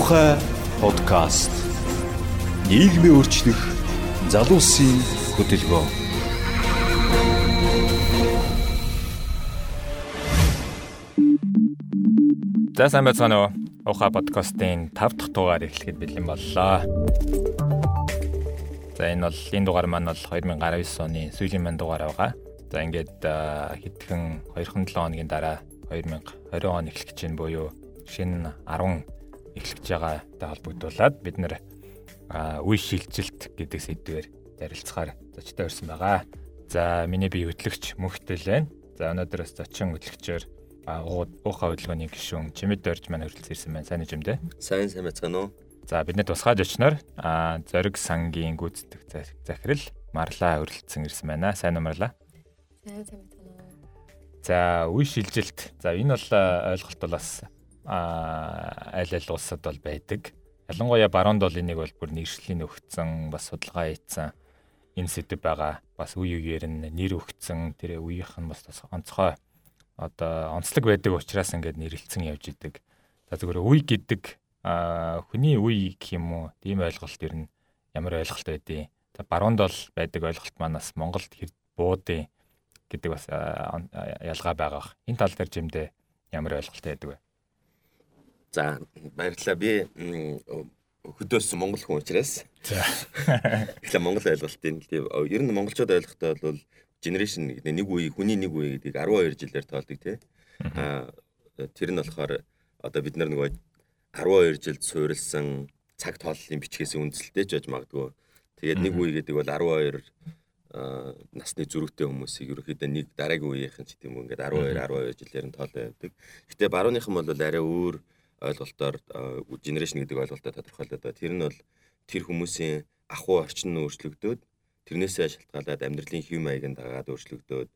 Муухай подкаст. Нийгмийн өөрчлөх залуусын хөтөлбөр. За сайн байцгаана уу? Ухаа подкастын 5 дахь дугаар эхлэхэд бэлэн боллоо. За энэ бол энэ дугаар маань бол 2019 оны сүүлийн маань дугаар байгаа. За ингээд хэдхэн 2-7 хоногийн дараа 2020 он эхлэх гэж байна буюу шинэ 10 эхлэж байгаатай холбогдуулаад бид нэр үе шилжилт гэдэг сэдвээр ярилцахаар зочтой ирсэн байгаа. За миний бие хөтлөгч мөнхтэл байна. За өнөөдөр бас зочин хөтлөгчөөр уухаа хөдөлгөөний гишүүн Чимэд Дорж маань хүрэлцэн ирсэн байна. Сайн дээ? Сайн сайн байцгаана уу? За бидний тусгай зочноор зориг сангийн гүйцэтгэх захирал Марлаа хүрэлцэн ирсэн байна. Сайн уу Марлаа? Сайн сайн байна уу? За үе шилжилт. За энэ бол ойлголт бол бас аль аль улсад бол байдаг. Ялангуяа баруунд бол энийг бол бүр нэршлийн өгцөн бас судалгаа хийцэн энэ сэдв байгаа. Бас үе үеэр нь нэр өгцөн тэр үеийнх нь бас онцгой одоо онцлог байдаг учраас ингээд нэрлэлцэн явж идэг. За зөвхөн үе гэдэг хүний үе гэх юм уу? Тийм ойлголт ер нь ямар ойлголт байдیں۔ За баруунд бол байдаг ойлголт манаас Монголд хэр буудیں۔ гэдэг бас ялгаа байгаа. Энэ тал дээр жимдээ ямар ойлголт байдаг вэ? За баярлалаа. Би хөдөөс монгол хүн учраас. За. Тэгэхээр монгол ойлголтын ер нь монголчууд ойлгохтой бол generation гэдэг нэг үе хүний нэг үе гэдгийг 12 жилээр тоолдог тий. Аа тэр нь болохоор одоо бид нар нөгөө 12 жилд суурилсан цаг тооллын бичгээс үндэслэлтэй ч байж магадгүй. Тэгээд нэг үе гэдэг бол 12 насны зүрхтэй хүмүүсийг ерөөхдөө нэг дараагийн үеийнхэн ч гэдэм үү ингээд 12 12 жилээр нь тоолоо явдаг. Гэтэ барууныхан бол арай өөр ойлголтоор генерашн гэдэг ойлголтоо тодорхойлоод байгаа. Тэр нь бол тэр хүмүүсийн ахуй орчин нь өөрчлөгдөөд тэрнээсээ шалтгаалаад амьдралын хэв маягийн дагаад өөрчлөгдөөд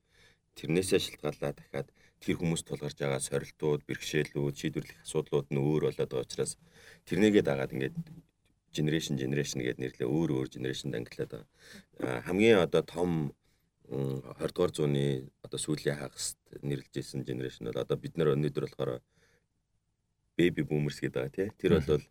тэрнээсээ шалтгаалаад дахиад тэр хүмүүс тулгарч байгаа сорилтууд, бэрхшээлүүд, шийдвэрлэх асуудлууд нь өөр болоод байгаа учраас тэрнийгээ дагаад ингээд generation generation гэдэг нэрлээ өөр өөр generation ангиллаад байгаа. Хамгийн одоо том 20 дугаар зууны одоо сүүлийн хагаст нэрлэжсэн generation бол одоо бид нар өнөөдөр болохоор baby boomers гэдэг байгаа тий. Тэр бол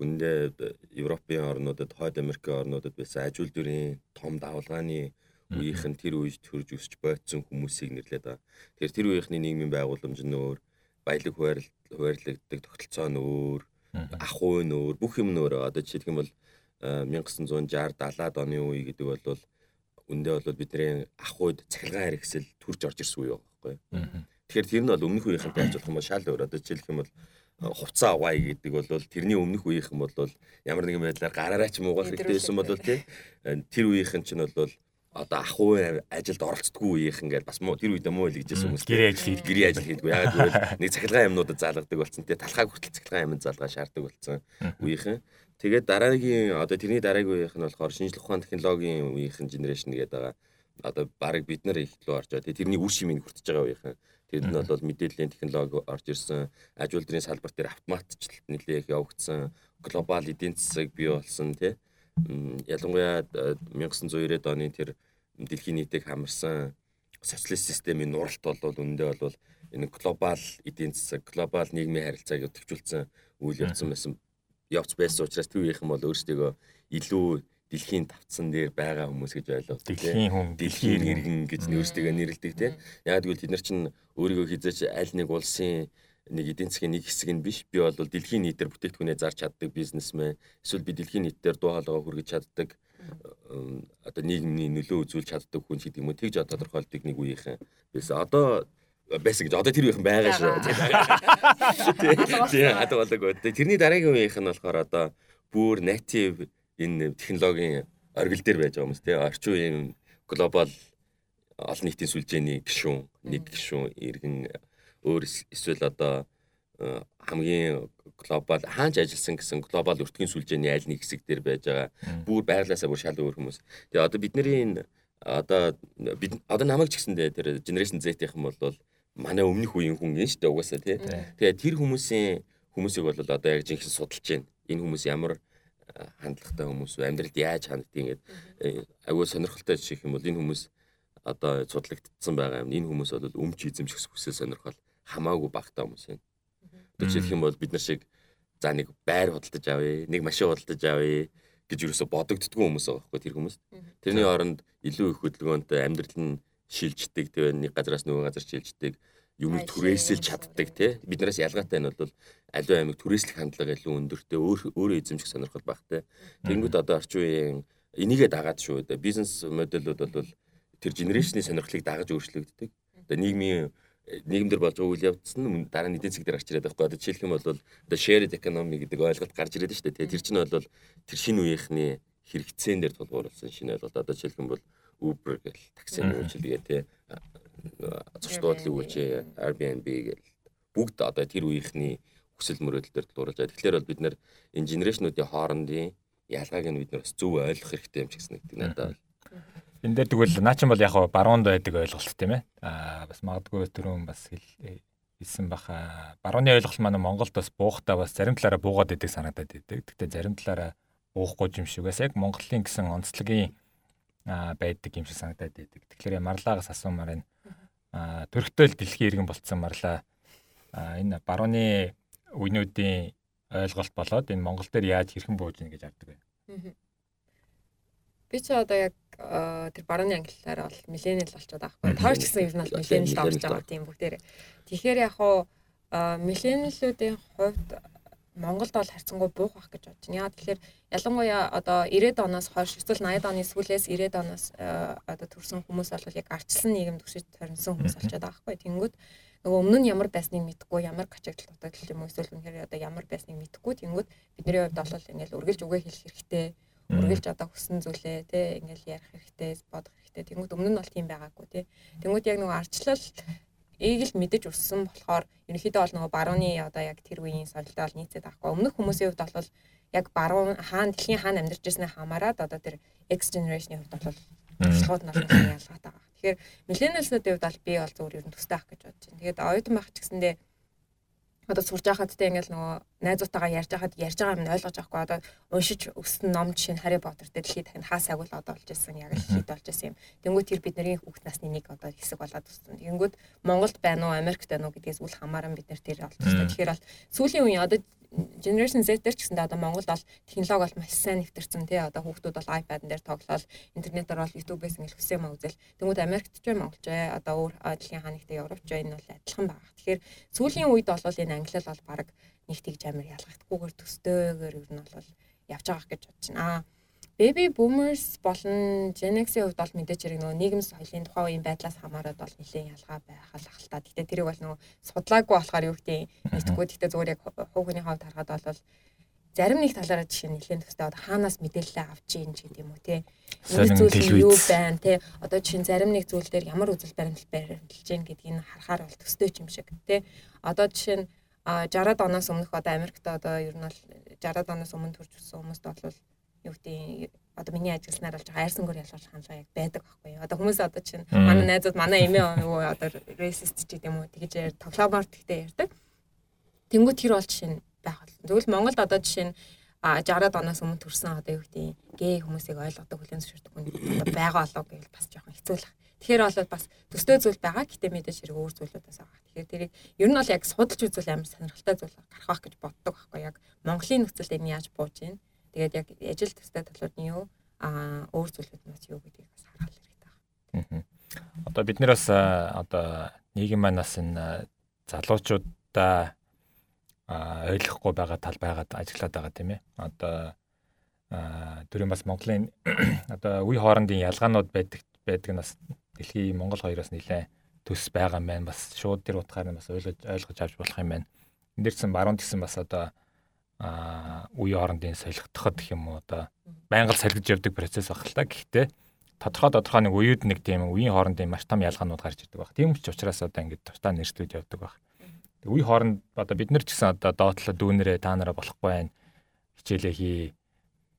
үндэ Европын орнуудад, Хойд Америкийн орнуудад байсан аж үйлдвэрийн том давлгааны үеийнхэн тэр үед төрж өсч бойцсон хүмүүсийг нэрлээд байгаа. Тэгэхээр тэр үеийнхний нийгмийн байгууламж нь өөр, баялаг хуваарлагддаг тогтолцоо нь өөр, ах уу нь өөр, бүх юм нь өөр. Одоо жишээлх юм бол 1960 70-аад оны үе гэдэг бол үндэ бол бидний ах уйд цахилгаан хэрэгсэл төрж орж ирсэн үе байхгүй. Тэгэхээр тэр нь бол өмнөх үеийнхэнтэй харьцуулах юм бол шал өөр. Одоо жишээлх юм бол хувцас аваа гэдэг бол тэрний өмнөх үеийнхэн бол ямар нэгэн байдлаар гараараа ч муугах хэрэгтэй байсан бол тий тэр үеийнхэн ч нь бол одоо ах уу ажилд оролцдоггүй үеийнхэн гээд бас муу тэр үедээ муу л гэжсэн хүмүүс гэрээ ажил хийдэг. Гэрээ ажил хийдэг. Яг гэвэл нэг цахилгаан юмнуудад заалгадаг болсон тий талхаа хүртэл цахилгаан юм заалгаа шаарддаг болсон үеийнхэн тэгээд дараагийн одоо тэрний дараагийн үеийнх нь болохоор шинжлэх ухаан технологийн үеийнхэн генерашн гэдэг байгаа. Одоо баг бид нар их лөө орж байгаа. Тий тэрний үр шимийг хүртэж байгаа үеийнхэн Тэнд нь бол мэдээллийн технологи орж ирсэн, аж үйлдвэрийн салбар дээр автоматчлалт нэлээх явагдсан, глобал эдийн засаг бий болсон тий. Ялангуяа 1990-ад оны тэр дэлхийн нийтийг хамарсан социалист системийн нуралт бол үндэ бол энэ глобал эдийн засаг, глобал нийгмийн харилцааг өтөвчүүлсэн үйл явцсан байсан явц байсан учраас тэр үеийнхэн бол өөрсдөө илүү дэлхийн тавцсан дээр байгаа хүмүүс гэж ойлгоод дэлхийн хүн дэлхийн иргэн гэж нөөсдөгөө нэрлэдэг тийм. Яг тэгвэл тэд нар чинь өөрийгөө хизээч аль нэг улсын нэг эдийн засгийн нэг хэсэг нь биш. Би бол дэлхийн нийтээр бүтээгдэхүүнээ зарч чаддаг бизнесмен. Эсвэл би дэлхийн нийтээр дуу хоолойгоо хүргэж чаддаг одоо нийгмийн нөлөө үзүүлж чаддаг хүн гэдэг юм уу? Тэгж тодорхойлдог нэг үеийнхэн байсан одоо байсан гэж. Одоо тэр үеийнхэн байгаа шүү. Тийм хад болог тэрний дараагийн үеийнх нь болохоор одоо бүр native энэ технологийн оргил дээр байж байгаа хүмүүс тий орчин үеийн глобал олон нийтийн сүлжээний гишүүн нэг гишүүн иргэн өөр эсвэл одоо э, хамгийн глобал хаач ажилласан гэсэн глобал өртгийн сүлжээний аль нэг хэсэг дээр байж байгаа бүр байглаасаа бүр шал өөр хүмүүс. Тэгээ одоо бидний одоо бид одоо намайг ч гэсэндээ тэр generation Z-ийнхэн бол манай өмнөх үеийн хүн юм шүү дээ угаасаа тий. Тэгээ тэр хүмүүсийн хүмүүсийг бол одоо яг жинхэнэ судалж байна. Энэ хүмүүс ямар хандлагатай хүмүүс амьдралд яаж ханддгийг ингээд э, агуу сонирхолтой жишээ юм бол энэ хүмүүс одоо судлагдсан байгаа юм. Энэ хүмүүс бол өмч эзэмших хүсэл сонирхол хамаагүй багтаа хүмүүс байна. Одоо жишээлх юм бол бид нар шиг за нэг байр худалдаж авъя, нэг машин худалдаж авъя гэж юусоо бодогддгүй хүмүүс байгаа байхгүй тэр хүмүүс. Тэрний оронд илүү их хөдөлгөөнтэй амьдрал нь шилждэг тэгээ нэг газараас нөгөө газар шилждэг юмыг түрээсэлж чаддаг тий биднээс ялгаатай нь бол аливаа аймаг түрээслэх хандлага илүү өндөртэй өөр өөрөө эзэмших сонирхол багтай тэгэнгүүт одоо орчин үеийн энийгээ дагаад шүү. Дээ бизнес модельуд бол тэр генерашны сонирхлыг дагаж өөрчлөгддөг. Одоо нийгмийн нийгэмдэр болж байгаа үйл явдал нь дараа нь эдийн засаг дээр гарч ирээд байхгүй. Одоо жишээлх юм бол одоо shared economy гэдэг ойлголт гарч ирээд шүү дээ тэр чинь бол тэр шинэ үеийнхний хэрэгцээн дээр тулгуурласан шинэ ойлголт. Одоо жишээлх юм бол Uber гэл таксины үйлчилгээ тий зочдод л үүч Airbnb гэл бүгд одоо тэр үеийнхний хүсэл мөрөөдөл дээр тулгуурлаж байгаа. Тэгэхээр бол бид нэр энэ генерашнуудын хоорондын ялгааг нь бид нар бас зөв ойлгох хэрэгтэй юм ч гэсэн нэг надад бол. Энэ дээр тэгвэл наа чин бол яг баруунд байдаг ойлголт тийм ээ. Аа бас магадгүй түрүүн бас хэлсэн баха. Барууны ойлголт маань Монголд бас буухтаа бас зарим талаараа буугаад идэг санагдаад идэг. Гэхдээ зарим талаараа буухгүй юм шиг бас яг Монголын гэсэн онцлогийн байдаг юм шиг санагдаад байдаг. Тэгэхээр марлагаас асуумаар энэ төрхтөл дэлхийн иргэн болцсон марлаа энэ барууны үеийнүүдийн ойлголт болоод энэ Монгол дээр яаж хэрхэн бууж ийн гэж авдаг вэ? Би ч одоо яг тэр барууны англиараа бол миллениал болчиход байгаа байхгүй. Тоор ч гэсэн нь бол миллениал орж байгаа тийм бүгдээрээ. Тэгэхээр яг хуу миллениалуудын хувьд Монголд бол харьцангуй буух байх гэж бодож байна. Яа тэгэхээр ялангуяа одоо 90-ад оноос хойш эсвэл 80-ад оны сүүлээс 90-ад оноос э, одоо төрсэн хүмүүс бол яг арчилсан нийгэмд өсөж төрсөн хүмүүс болчиход байгаа байхгүй. Тэнгүүд нөгөө өмнө нь ямар байсныг мэдхгүй, ямар гачигдал дутагдал юм эсвэл үнэхээр одоо ямар байсныг мэдхгүй. Тэнгүүд бидний хувьд бол ингээл үргэлж үгээ хэлэх хэрэгтэй. Үргэлж одоо хүссэн зүйлээ тий ингээл ярих хэрэгтэй, бодох хэрэгтэй. Тэнгүүд өмнө нь бол тийм байгаагүй тий. Тэнгүүд яг нөгөө арчлал эийг л мэдэж өссөн болохоор ерөнхийдөө бол нөгөө барууны одоо яг тэр үеийн соёлтой бол нийцээд байхгүй. Өмнөх хүмүүсийн хувьд бол яг баруун хаана дэлхийн хаана амьдарч ирснээ хамаарат одоо тэр X generation-ийн хувьд бол туршлагууд нь ялгаатай байгаа. Тэгэхээр millennials-уудын хувьд бол би бол зөвөр ер нь төстэй ах гэж бодож байна. Тэгээд оюутан байх ч гэсэндээ одоо сурж байхад тэ ингээл нөгөө найзуудтайгаа ярьж байхад ярьж байгаа юм ойлгож авахгүй одоо уншиж өссөн ном жишээ нь Harry Potter дээр дэлхийд тань хаа сагвал одоо болж ирсэн яг л хит болж ирсэн юм. Тэнгүүд тэр бидний хүүхд насны нэг одоо хэсэг болоод өссөн. Тэнгүүд Монголд байна уу Америкт байна уу гэдгээс үл хамааран бид нэр тэр олдсон. Тэгэхээр бол сүүлийн үеийн одоо generation Z дээр ч гэсэндээ одоо Монголд бол технологи бол маш сайн нэвтэрсэн тий одоо хүүхдүүд бол iPad дээр тоглоод интернетээр бол YouTube-ээс ингээл хүсээ маа үзэл тэнгууд Америкт ч юм Монголч бай одоо өөр дэлхийн хаанигтай Европч бай энэ бол адилхан байгаа. Тэгэхээр сүүлийн үед бол энэ англи бол баг нэг тэгж амар ялгахдаггүйгээр төстөөгөр ер нь бол явж байгаа гэж бодож байна. Аа baby boomers болон Gen X-ийн хувьд бол мэдээж хэрэг нөгөө нийгэм соёлын тухайн үеийн байдлаас хамаарат бол нэлээд ялгаа байх ахaltaа. Гэтэ тэрийг бол нөгөө судлаагүй болохоор юу гэдэг нэгтгэхгүй. Гэтэ зүгээр яг хүүхний хавьд харахад бол зарим нэг талаараа жишээ нэлээд төстэй одоо хаанаас мэдээлэл авч ийн ч гэдэм үү те. Энэ зүйл юу байна те. Одоо жишээ зарим нэг зүйл дээр ямар үзэл баримтал баримталж ийн гэдгийг харахаар бол төстэй юм шиг те. Одоо жишээ нь 60-аад оноос өмнөх одоо Америкт одоо ер нь бол 60-аад оноос өмнө төрж өссөн хүмүүст бол юу гэдэг одоо миний ажилласнаар болж байгаа айрсангөр ялгуулах хандлага яг байдаг байхгүй юу. Одоо хүмүүс одоо чинь манай найзууд манай эмээ юу одоо racist ч гэдэм үү тэгж тоглоомоор тэгтэй ярьдаг. Тэнгүү тэр бол жишээ нь байх бол. Тэгвэл Монголд одоо жишээ нь а 60-аад оноос өмнө төрсэн одоо юу гэдэг гей хүмүүсийг ойлгодог хүлэн зөвшөөрдөг хүн одоо байгаа болоо гэвэл бас жоохон хэцүү л. Тэгэхээр бол бас төстэй зүйл байгаа гэтээ мэдээж хэрэг өөр зүйлүүд бас байгаа. Тэгэхээр тэрийг ер нь бол яг судалж үзвэл амар сонирхолтой зүйл гарах байх гэж боддог байхгүй яг Монголын нөхцөлд энэ яаж бууж ийн Тэгээд яг ажил төстэй талууд нь юу аа өөр зүйлүүд нь бас юу гэдгийг бас харах хэрэгтэй байна. Одоо бид нэр бас одоо нийгэм манаас энэ залуучуудаа ойлгохгүй байгаа тал байгаад ажиллаад байгаа тийм ээ. Одоо төрийн бас Монголын одоо үе хоорондын ялгаанууд байдаг байдаг нь бас дэлхийн Монгол хоёроос нэлээд төс байгаа юм байна. Бас шууд тэр утгаар нь бас ойлгож ойлгож авч болох юм байна. Энд дэрсэн баруун гэсэн бас одоо үе хоорондын солигдоход гэх юм уу одоо байнга салгиж явдаг процесс баг л та. Гэхдээ тодорхой тодорхой нэг үеуд нэг тийм үеийн хоорондын маш том ялгаанууд гарч ирдэг баг. Тийм ч учраас одоо ингэж тусдаа нэршлүүд явдаг баг. Үе хооронд одоо бид нар ч гэсэн одоо доотлоо дүүнэрээ та нараа болохгүй байх хичээлээ хий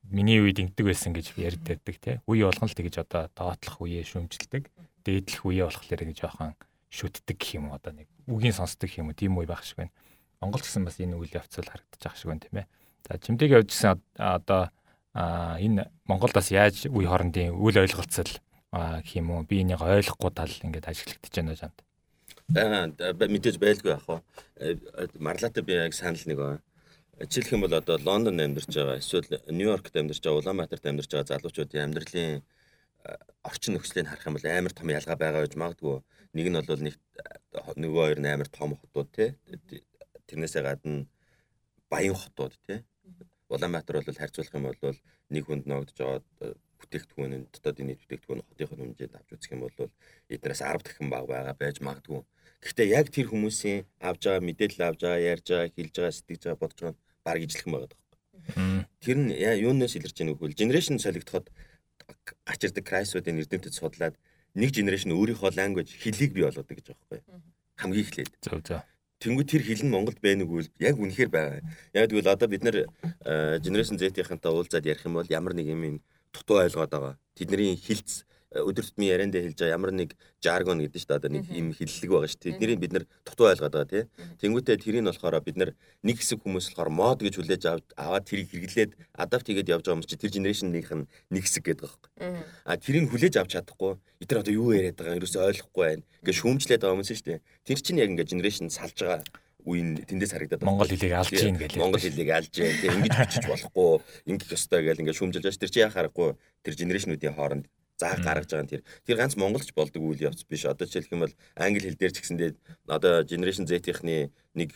миний үед ингэдэг байсан гэж ярьд байдаг тий. Үе болгон л тэгэж одоо доотлох үеэ шүмжилдэг. Дээдлэх үеэ болохоор ингэ жоохон шүтдэг гэх юм одоо нэг үгийн сонсдог юм уу тийм үе байх шиг байна. Монгол гэсэн бас энэ үйл явц харагдаж байгаа шиг байна тийм ээ. За чимдэг явж гисэн одоо энэ Монголд бас яаж үе хоорондын үйл ойлголцол гэх юм уу би энийг ойлгохгүй тал ингээд ажиглагдаж байна жанд. Аа мэдээж байлгүй яах вэ? Марлаатай би яг санал нэг жишээлх юм бол одоо Лондонд амьдарч байгаа эсвэл Нью-Йоркт амьдарч байгаа Улаанбаатарт амьдарч байгаа залуучуудын амьдралын орчин нөхцөлийг харах юм бол амар том ялгаа байгаа гэж магадгүй. Нэг нь бол нэг нөгөө хоёр нь амар том хотууд тий. Тэрнээсээ гадна баян хотууд тий. Улаанбаатар бол харьцуулах юм бол нэг хүнд ногдож байгаа бүтээгдэхүүн нь дотоодын нийт бүтээгдэхүүн хотынхын хэмжээнд авч үзэх юм бол эднээс 10 дахин бага байгаа байж магадгүй. Гэхдээ яг тэр хүмүүсийн авж байгаа мэдээлэл авж байгаа, ярьж байгаа, хэлж байгаа, сэтгэж байгаа, бодож байгаа баг ижлэхэн байгаа даа. Тэр нь юунаас илэрч байгаа нөхөл генерашн солигдоход гарч ирдэг крайсуудын эрдэмтэд судлаад нэг генерашн өөрийнхөө language хэлийг бий болгодог гэж байгаа байхгүй. Хамгийн эхлээд. Зөв зөв. Тэнгүү тэр хэл нь Монголд байна уу гэвэл яг үнэхээр байгаа. Яг тэгвэл одоо бид нэр генерашн Z-ийнхэнтэй уулзаад ярих юм бол ямар нэг юм дутуу ойлгоод байгаа. Тэдний хилцс өдөр тутмын ярианд хэлж байгаа ямар нэг жаргон гэдэг чинь одоо нэг юм хиллэг байгаа шүү. Тэднийг бид нэр дутуу ойлгоод байгаа тий. Тэнгүүтээ тэрийг болохоор бид нар нэг хэсэг хүмүүс болохоор мод гэж хүлээж аваад тэрийг хэрэглээд адапт хийгээд явж байгаа юм чи тэр генерашнных нь нэг хэсэг гэдэг байгаа юм. А тэрийг хүлээж авч чадахгүй эдгээр одоо юу яриад байгаа юм ерөөсөй ойлгохгүй байна. Ингээ шүүмжлээд байгаа юм шүү дээ. Тэр чинь яг ингээ генерашн салж байгаа үеийн тэндээс харагдаад байна. Монгол хэлийг алж гин гэлээ. Монгол хэлийг алж гин. Тэг ингэж бичиж болохгүй, ингэж ёстой гэж ингээ шүүмжилж байгаа ш. Тэр чи яа харахгүй тэр генерашнуудын хооронд заа гаргаж байгаа нь тэр. Тэр ганц монголч болдог үйл явц биш. Одоо жишээлх юм бол англи хэл дээр ч гэсэндээ одоо generation Z-ийнхний нэг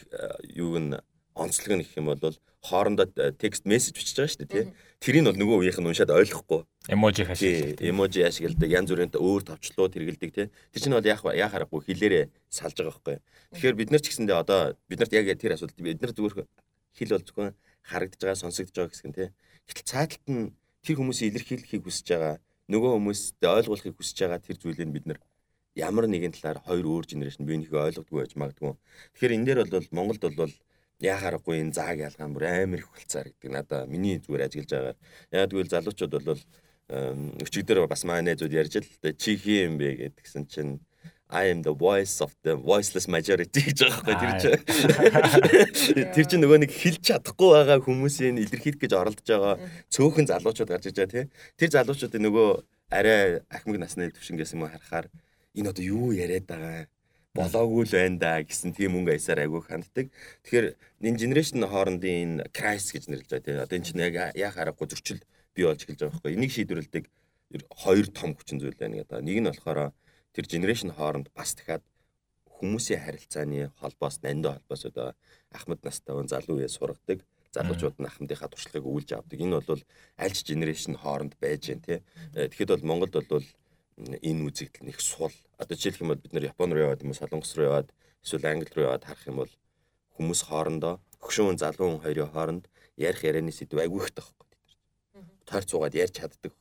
юуг нь онцлог нь гэх юм бол хоорондоо текст мессеж бичиж байгаа шүү дээ тий. Тэрийг бол нөгөө үеийнх нь уншаад ойлгохгүй. Эможи ашигладаг. Эможи ашигладаг. Янз бүрийн өөр товчлууд хэрэгэлдэг тий. Тэр чинь бол яах яа харахгүй хэлээрээ салж байгаа байхгүй. Тэгэхээр бид нар ч гэсэндээ одоо бид нарт яг тэр асуудал бид нар зүгээр хэл бол зөвхөн харагдаж байгаа сонсогдож байгаа гэсэн тий. Гэтэл цааталт нь тэр хүмүүсийн илэрхийлэхийг хүсэж байгаа нөгөө хүмүүстэй ойлгуулахыг хүсэж байгаа тэр зүйлийг бид нар ямар нэгэн талаар хоёр өөр генерашн биенийхээ ойлгодгүй байж магадгүй. Тэгэхээр энэ дээр бол Монголд бол яхаарахгүй энэ зааг ялгаан бүр амар их болцаар гэдэг надаа миний зүгээр ажиглаж байгаа. Яг тэгвэл залуучууд бол өчигдөр бас манай найзууд ярьж л чи хий юм бэ гэдгсэн чинь I am the voice of the voiceless majority гэж байгаа байхгүй тэр чинь. Тэр чинь нөгөө нэг хэлж чадахгүй байгаа хүмүүсийн илэрхийлэх гэж оролдож байгаа цөөхөн залуучууд гарч иж байгаа тий. Тэр залуучуудын нөгөө арай ахмаг насны төвшингээс юм харахаар энэ одоо юу яриад байгаа болоогүй л байна да гэсэн тийм өнгө аясаар айгүй ханддаг. Тэгэхээр энэ генерашн хоорондын энэ крайс гэж нэрлэж байгаа тий. Одоо энэ чинь яг яа харахгүй зөрчил бий болж эхэлж байгаа байхгүй. Энийг шийдвэрлэдэг хоёр том хүчин зүйл байна гэдэг. Нэг нь болохоор тэр генерашн хооронд бас дахиад хүмүүсийн харилцааны холбоос нандин холбоос одоо ахмад настай он залуу үе сургадаг залуучууд нь ахмадынхаа туршлагыг өгүүлж авдаг. Энэ бол альч генерашн хооронд байж гэн тий. Э, тэгэхэд бол Монголд бол энэ үзэгдэл нэг сул. Одоо жишээлх юм бол бид нар Япон руу яваад юм уу Солонгос руу яваад эсвэл Англи руу яваад харах юм бол хүмүүс хоорондоо хөшүүн залуу хүн хоёрын хооронд ярих ярианы сэдв айгүй ихтэй байхгүй. Тойр цуугаад ярьж чаддаг.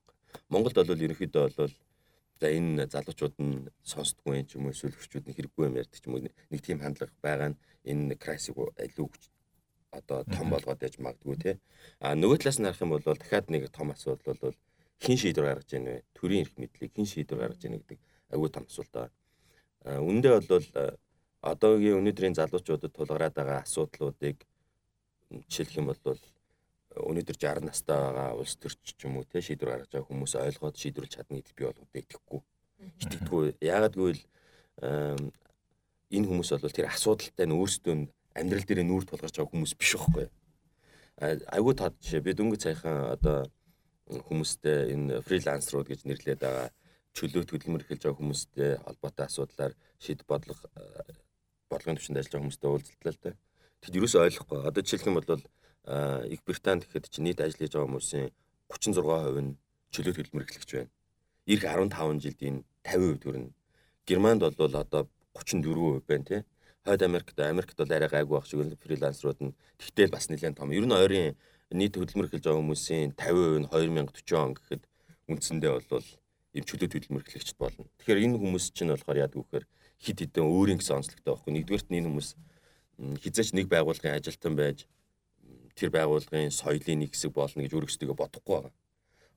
Монголд бол ерөнхийдөө бол За энэ залуучууд нь сонсдгүй юм ч юм уу эсвэл хүчүүд нь хэрэггүй юм ярьдаг ч юм уу нэг тийм хандлага байгаа нь энэ красиг илүү одоо том болгоод яж магадгүй те. А нөгөө талаас нь харах юм бол дахиад нэг том асуудал бол хин шийдвэр гаргаж яах вэ? Төрийн эрх мэдлийг хин шийдвэр гаргаж яах гэдэг агүй том асуулт байна. А үндэ бол одоогийн өнөөдрийн залуучуудад тулгараад байгаа асуудлуудыг жишээлх юм бол өнөөдөр 60 настай байгаа улс төрч ч юм уу те шийдвэр гаргаж байгаа хүмүүс ойлгоод шийдвэрлэж чадна гэдэгт би бол итгэхгүй. Итгэдэггүй. Яагаад гэвэл энэ хүмүүс бол тэр асуудалтай нь өөрсдөө амьдрал дээр нүүр тулгарч байгаа хүмүүс биш байхгүй. Айгуу тод жишээ би дөнгөж цайхан одоо хүмүүстэй энэ фрилансерууд гэж нэрлээд байгаа чөлөөт хөдөлмөр эхэлж байгаа хүмүүстэй холбоотой асуудлаар шийд бодлого бодлогын төвшөнд ажиллаж байгаа хүмүүстэй уулзлаа л да. Тэгэд юу ч ойлгохгүй. Одоо жишээлх юм бол Их Британд гэхэд чи нийт ажил хийж байгаа хүмүүсийн 36% нь чөлөөт хөдөлмөр эхлэгч байна. Ирэх 15 жилдийн 50% төрнө. Германд бол одоо 34% байна тий. Хойд Америкт Америкт бол арай гайгүй байх шиг фрилансерууд нь тэгтэл бас нэлээд том. Ер нь ойрын нийт хөдөлмөр эхэлж байгаа хүмүүсийн 50% нь 2040 он гэхэд үндсэндээ бол ийм чөлөөт хөдөлмөр эхлэгчд болно. Тэгэхээр энэ хүмүүс чинь болохоор яадаг вэхээр хид хідэн өөрийн гэсэн онцлогтой байхгүй. Нэгдүгээрт нь энэ хүмүүс хизээч нэг байгууллагын ажилтан байж тэр байгууллагын соёлын нэг хэсэг болно гэж өөрөөсдөө бодохгүй байгаа.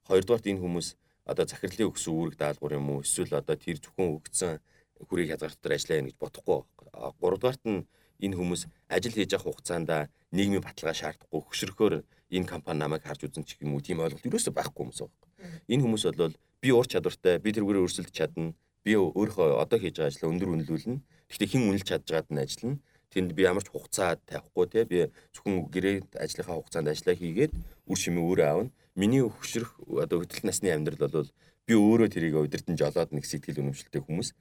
Хоёрдугаарт энэ хүмүүс одоо захирлын өгсөн үүрэг даалгавар юм уу эсвэл одоо тэр зөвхөн өгсөн хүрээ хязгаартаар ажиллая гэж бодохгүй байгаа. Гуравдугаарт нь энэ хүмүүс ажил хийж явах хугацаанд нийгмийн баталгаа шаардахгүй хөшрөхөөр энэ компани намайг харж үзэн ч юм уу тийм ойлголт ерөөсөй байхгүй хүмүүс байна. Энэ хүмүүс бол би ур чадвартай, би тэргүүрээ өрсөлдөж чадна, би өөрөө одоо хийж байгаа ажлаа өндөр үнэлүүлнэ. Гэхдээ хэн үнэлж чадж байгаад нь ажиллана. Тэнд би ямар ч хугацаа тавихгүй те би зөвхөн гэрээ ажлынхаа хугацаанд ажиллаа хийгээд үр шимээ өөрөө аавна. Миний өгшрөх одоо хөдөл насны амьдрал бол би өөрөө тэрийг удирдан жолоод нэг сэтгэл үнэмшилтэй хүмүүс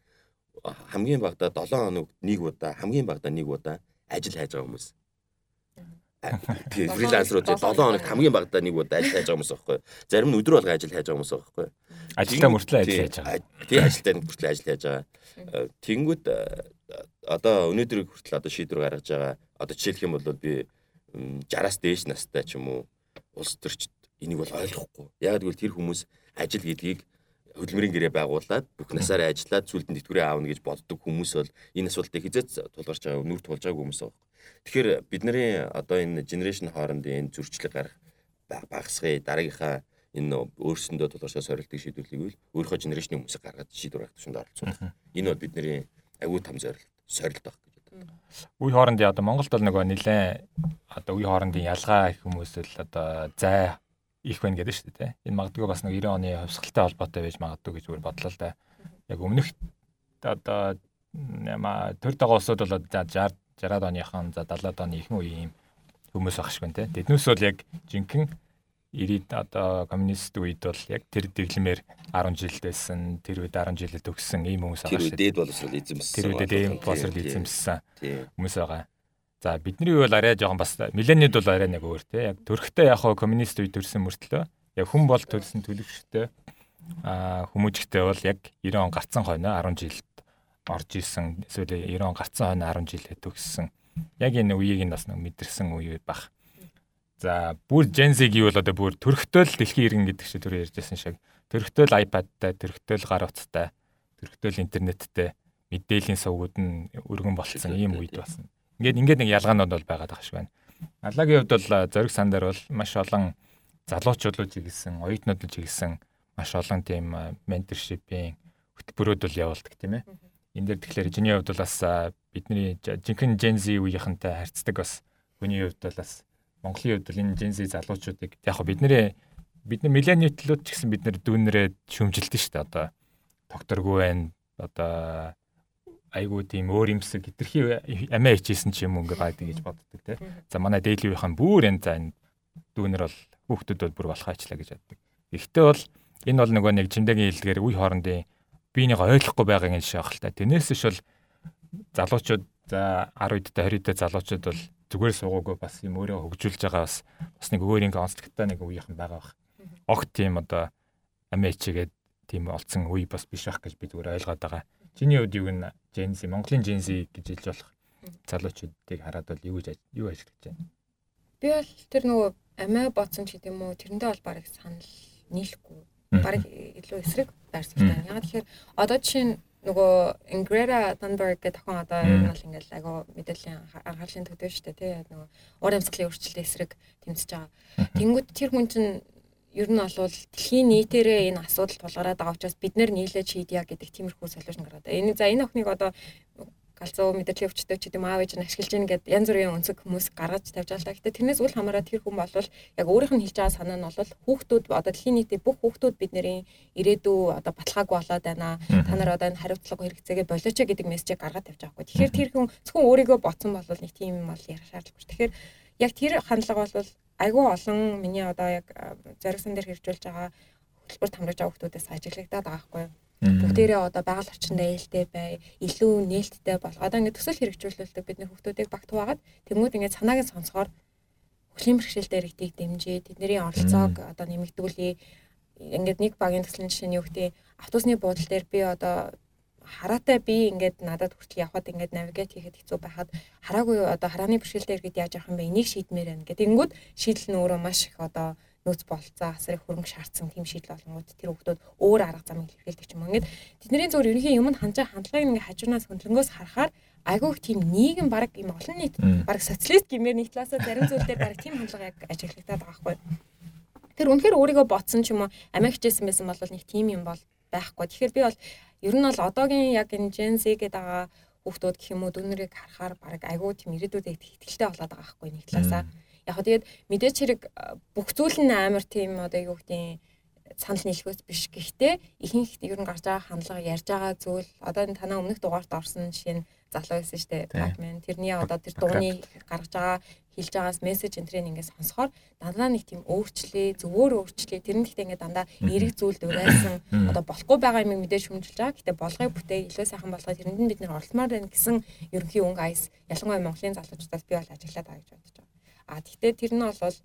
хамгийн багадаа 7 хоногт нэг удаа хамгийн багадаа нэг удаа ажил хайж байгаа хүмүүс. Тэгээ фрилансерууд 7 хоногт хамгийн багадаа нэг удаа ажил хайж байгаа хүмүүс байхгүй. Зарим нь өдөр болго ажил хайж байгаа хүмүүс байхгүй. Ажилтаа мөртлөө ажил хайж байгаа. Тэгээ ажилтаа мөртлөө ажил хайж байгаа. Тэнгүүд одоо өнөөдөр хүртэл одоо шийдвэр гаргаж байгаа. Одоо жишээлх юм бол би 60-аас дээш настай ч юм уу улс төрчд энийг бол ойлгохгүй. Яг гэвэл тэр хүмүүс ажил гэдгийг хөдөлмөрийн гэрээ байгуулад бүх насаараа ажиллаад сүлдэн тэтгэврээ аавна гэж боддог хүмүүс бол энэ асуудлыг хизээч тулгарч байгаа нүр тулж байгааг хүмүүс байна. Тэгэхээр бидний одоо энэ генерашн хоорондын энэ зөрчлөг гарах багасгая дараагийнхаа энэ өөрсөндөө тулгарчаа сорилтыг шийдвэрлэгийг өөрийнхөө генерашны хүмүүсийг гаргаад шийдвэр гаргах туушнд оролцуулах. Энэ бол бидний аюу там зорилт сорилт баг гэж боддог. Үе хоорондын одоо Монголд бол нөгөө нэлээ одоо үе хоорондын ялгаа их хүмүүс л одоо зай их байна гэдэг шүү дээ. Энэ магадгүй бас нэг 90 оны хувьсгалтай холбоотой байж магадгүй гэж зүгээр бодлоо л да. Яг өмнөх одоо төр дагаа усуд бол 60 60-аад оныхан за 70-аад оны ихэнх үеийн хүмүүс багшгүй те. Тэднээс бол яг жинхэнэ 90-ад одоо коммунист үед бол яг тэр дэглэмээр 10 жилдээсэн тэр үед 10 жилд төгссөн ийм хүмүүс байгаа шүү. Тэр үед дээд боловсрол эзэмсэн. Тэр үед дээд боловсрол эзэмсэн хүмүүс байгаа. За бидний үйл арай жоохон бас миллениуд бол арай нэг өөр те. Яг төрхтэй яг хоо коммунист үе төрсэн мөртлөө яг хүн бол төлсөн төлөвштэй а хүмүүжигтэй бол яг 90 он гарцсан хойно 10 жилд орж исэн эсвэл 90 он гарцсан хойно 10 жилээ төгссөн. Яг энэ үеийг нь бас нэг мэдэрсэн үе бах. За бүр Gen Z гэвэл одоо бүр төрхтөл дэлхийн иргэн гэдэг шиг түр ярьжсэн шиг төрхтөл iPad-тай, төрхтөл гар утастай, төрхтөл интернеттэй мэдээллийн сувгууд нь өргөн болцсон ийм үед басна. Ингээд ингээд нэг ялгаанууд бол байгаад байгаа шиг байна. Аллагийн хувьд бол зориг сандар бол маш олон залуучууд л чиглэсэн, оюутнууд л чиглэсэн маш олон тийм менторшипийн хөтөлбөрүүд бол явуулдаг тийм ээ. Энд дээр тэгэхээр чиний хувьд бол бас бидний жинхэнэ Gen Z үеийнхэнтэй харьцдаг бас хүний хувьд бол бас Монголын хувьд энэ Gen Z залуучуудыг яг бидний бидний миллениутлууд ч гэсэн бид нэр дүүнрээ шүмжилдэж штэ одоо докторгүй байна одоо айгуу тийм өөр юмсэг хитрхи амиа хичээсэн ч юм уу ингээ гайдаг гэж боддог те. За манай дээливийнхэн бүр энэ за энэ дүүнер бол хүүхдүүд бол бүр болох ачлаа гэж боддог. Гэхдээ бол энэ бол нөгөө нэг чимдэгийн хэлдгээр үе хоорондын биенийг ойлгохгүй байгааг энэ шахал та. Тэрнээс ш бол залуучууд за 10 үедтэй 20 үедтэй залуучууд бол зүгээр суугаагүй бас юм өөрөө хөгжүүлж байгаа бас бас нэг өөр ингээ онцлогтой нэг үеийнхэн байгаа бах. Огт тийм одоо амиа хичээгээд тийм олцсон үе бас биш байх гэж би зүгээр ойлгоод байгаа. Чиний хувьд юу н Gen Z Монголын Gen Z гэж хэлж болох залуучуудыг хараад бол юу гэж юу ажиллаж байна? Би бол тэр нөгөө амиа бодсон ч гэдэг юм уу тэрэндээ бол барыг санал нийлэхгүй. Барыг илүү эсрэг байрсалтай. Яг тэгэхээр одоо жишээ нь нөгөө Greta Thunberg гэх тохион одоо ер нь бол ингээл агуу мэдээллийн анхаарлын төдөө шүү дээ тий нөгөө уур амьсгалын өөрчлөлтийн эсрэг тэмцэж байгаа. Тэнгүүд тэр хүн чинь ер нь бол дэлхийн нийтээрээ энэ асуудал тулгараад байгаа учраас бид нэр нийлээд шийдъя гэдэг тиймэрхүү солиушн гараад. Энэ за энэ охиныг одоо галзуу мэдээллийн өвчтөд ч гэдэм аав ээж нь ашиглаж гин гэд янз бүрийн өнцөг хүмүүс гаргаж тавьж байгаа л та. Гэтэ тэрнээс үл хамааран тэр хүн бол яг өөрийнх нь хэлж байгаа санаа нь бол хүүхдүүд одоо дэлхийн нийтийн бүх хүүхдүүд бидний ирээдүй одоо баталгааг болоод байна. Та нар одоо энэ хариуцлага хэрэгцээгээ болооч гэдэг мессежийг гаргаад тавьж байгаа хгүй. Тэгэхээр тэр хүн зөвхөн өөрийгөө ботсон бол нэг тийм юм бол ярих шаардлагагүй. Тэгэхээр яг тэр хандлага бол айгүй олон миний одоо яг зоригсон дээр хэрэгжүүлж байгаа хөтөлбөр тамраж байгаа хүмүүсээс ажиглагдаад байгаа хгүй. Бүгдээрээ одоо байгаль орчинд ээлтэй бай, илүү нээлттэй бол. Одоо ингээд төсөл хэрэгжүүлэлтэг бидний хүмүүсийг багт хуваагаад тэмүүд ингээд санааг нь сонсохоор хөлийн бэрхшээл дээр ихийг дэмжиж, тэдний оролцоог одоо нэмэгдүүлээ. Ингээд нэг багийн төслийн жишээ нь юу гэдэг автобусны буудлын дээр би одоо хараатай би ингээд надад хүртэл явхад ингээд навигат хийхэд хэцүү байхад хараагүй одоо харааны бэрхшээлтэй иргэд яаж явах юм бэ? Энийг шийдмээр байна гэдэг. Тэнгүүд шийдэл нь өөрөө маш их одоо нөөц болцоо асрыг хөрөнгө шаардсан тийм шийдэл болгонгууд тэр хүмүүс өөр арга замыг хэрэглэдэг юм. Ингээд тэдний зөвөр ерөнхийн юмд ханжаа хандлагыг ингээд хажуунаас хөндлөнгөөс харахаар айгүйх тийм нийгэм баг юм олон нийт баг социалист гэмээр талаасаа зарим зүйл дээр баг тийм хандлага яг ажиглагдаад байгаа байхгүй. Тэр үнэхээр өөрийгөө ботсон ч юм уу амиа хичээсэн байсан бол нэг тийм юм бол байхгүй. Тэгэхээр би бол Ер нь бол одоогийн яг энэ Gen Z гэдэг байгаа хүүхдүүд гэх юм уу дүүнэрийг харахаар баг айгүй тийм ирээдүйд ихтгэлтэй болоод байгаа байхгүй нэг талаасаа. Яг тэгээд мэдээч хэрэг бүх зүйл нь амар тийм одоо юу гэдэг санал нийлхөөс биш. Гэхдээ ихэнх ер нь гарч байгаа хандлага ярьж байгаа зүйл одоо энэ танаа өмнөх дугаарт орсон жишээ нь залуу байсан шүү дээ. Batman тэрний одоо тэр дууны гаргаж байгаа хэлж байгаас мессеж энтрийн ингээд сонсохоор дандаа нэг тийм өөрчлөлээ зөвөр өөрчлөлээ тэр нь гэхдээ ингээд дандаа эрэг зүйлд урайсан одоо болохгүй байгаа юм мэдээж хүмжилж байгаа. Гэхдээ болгоё бүтээ илүү сайхан болгоо тэрэнд нь бид нэр оролцмоор байна гэсэн ерөнхий өнгө айс ялангуяа Монголын залуучуудаас би бол ажиглаад байгаа гэж бодож байгаа. А тэгтээ тэр нь бол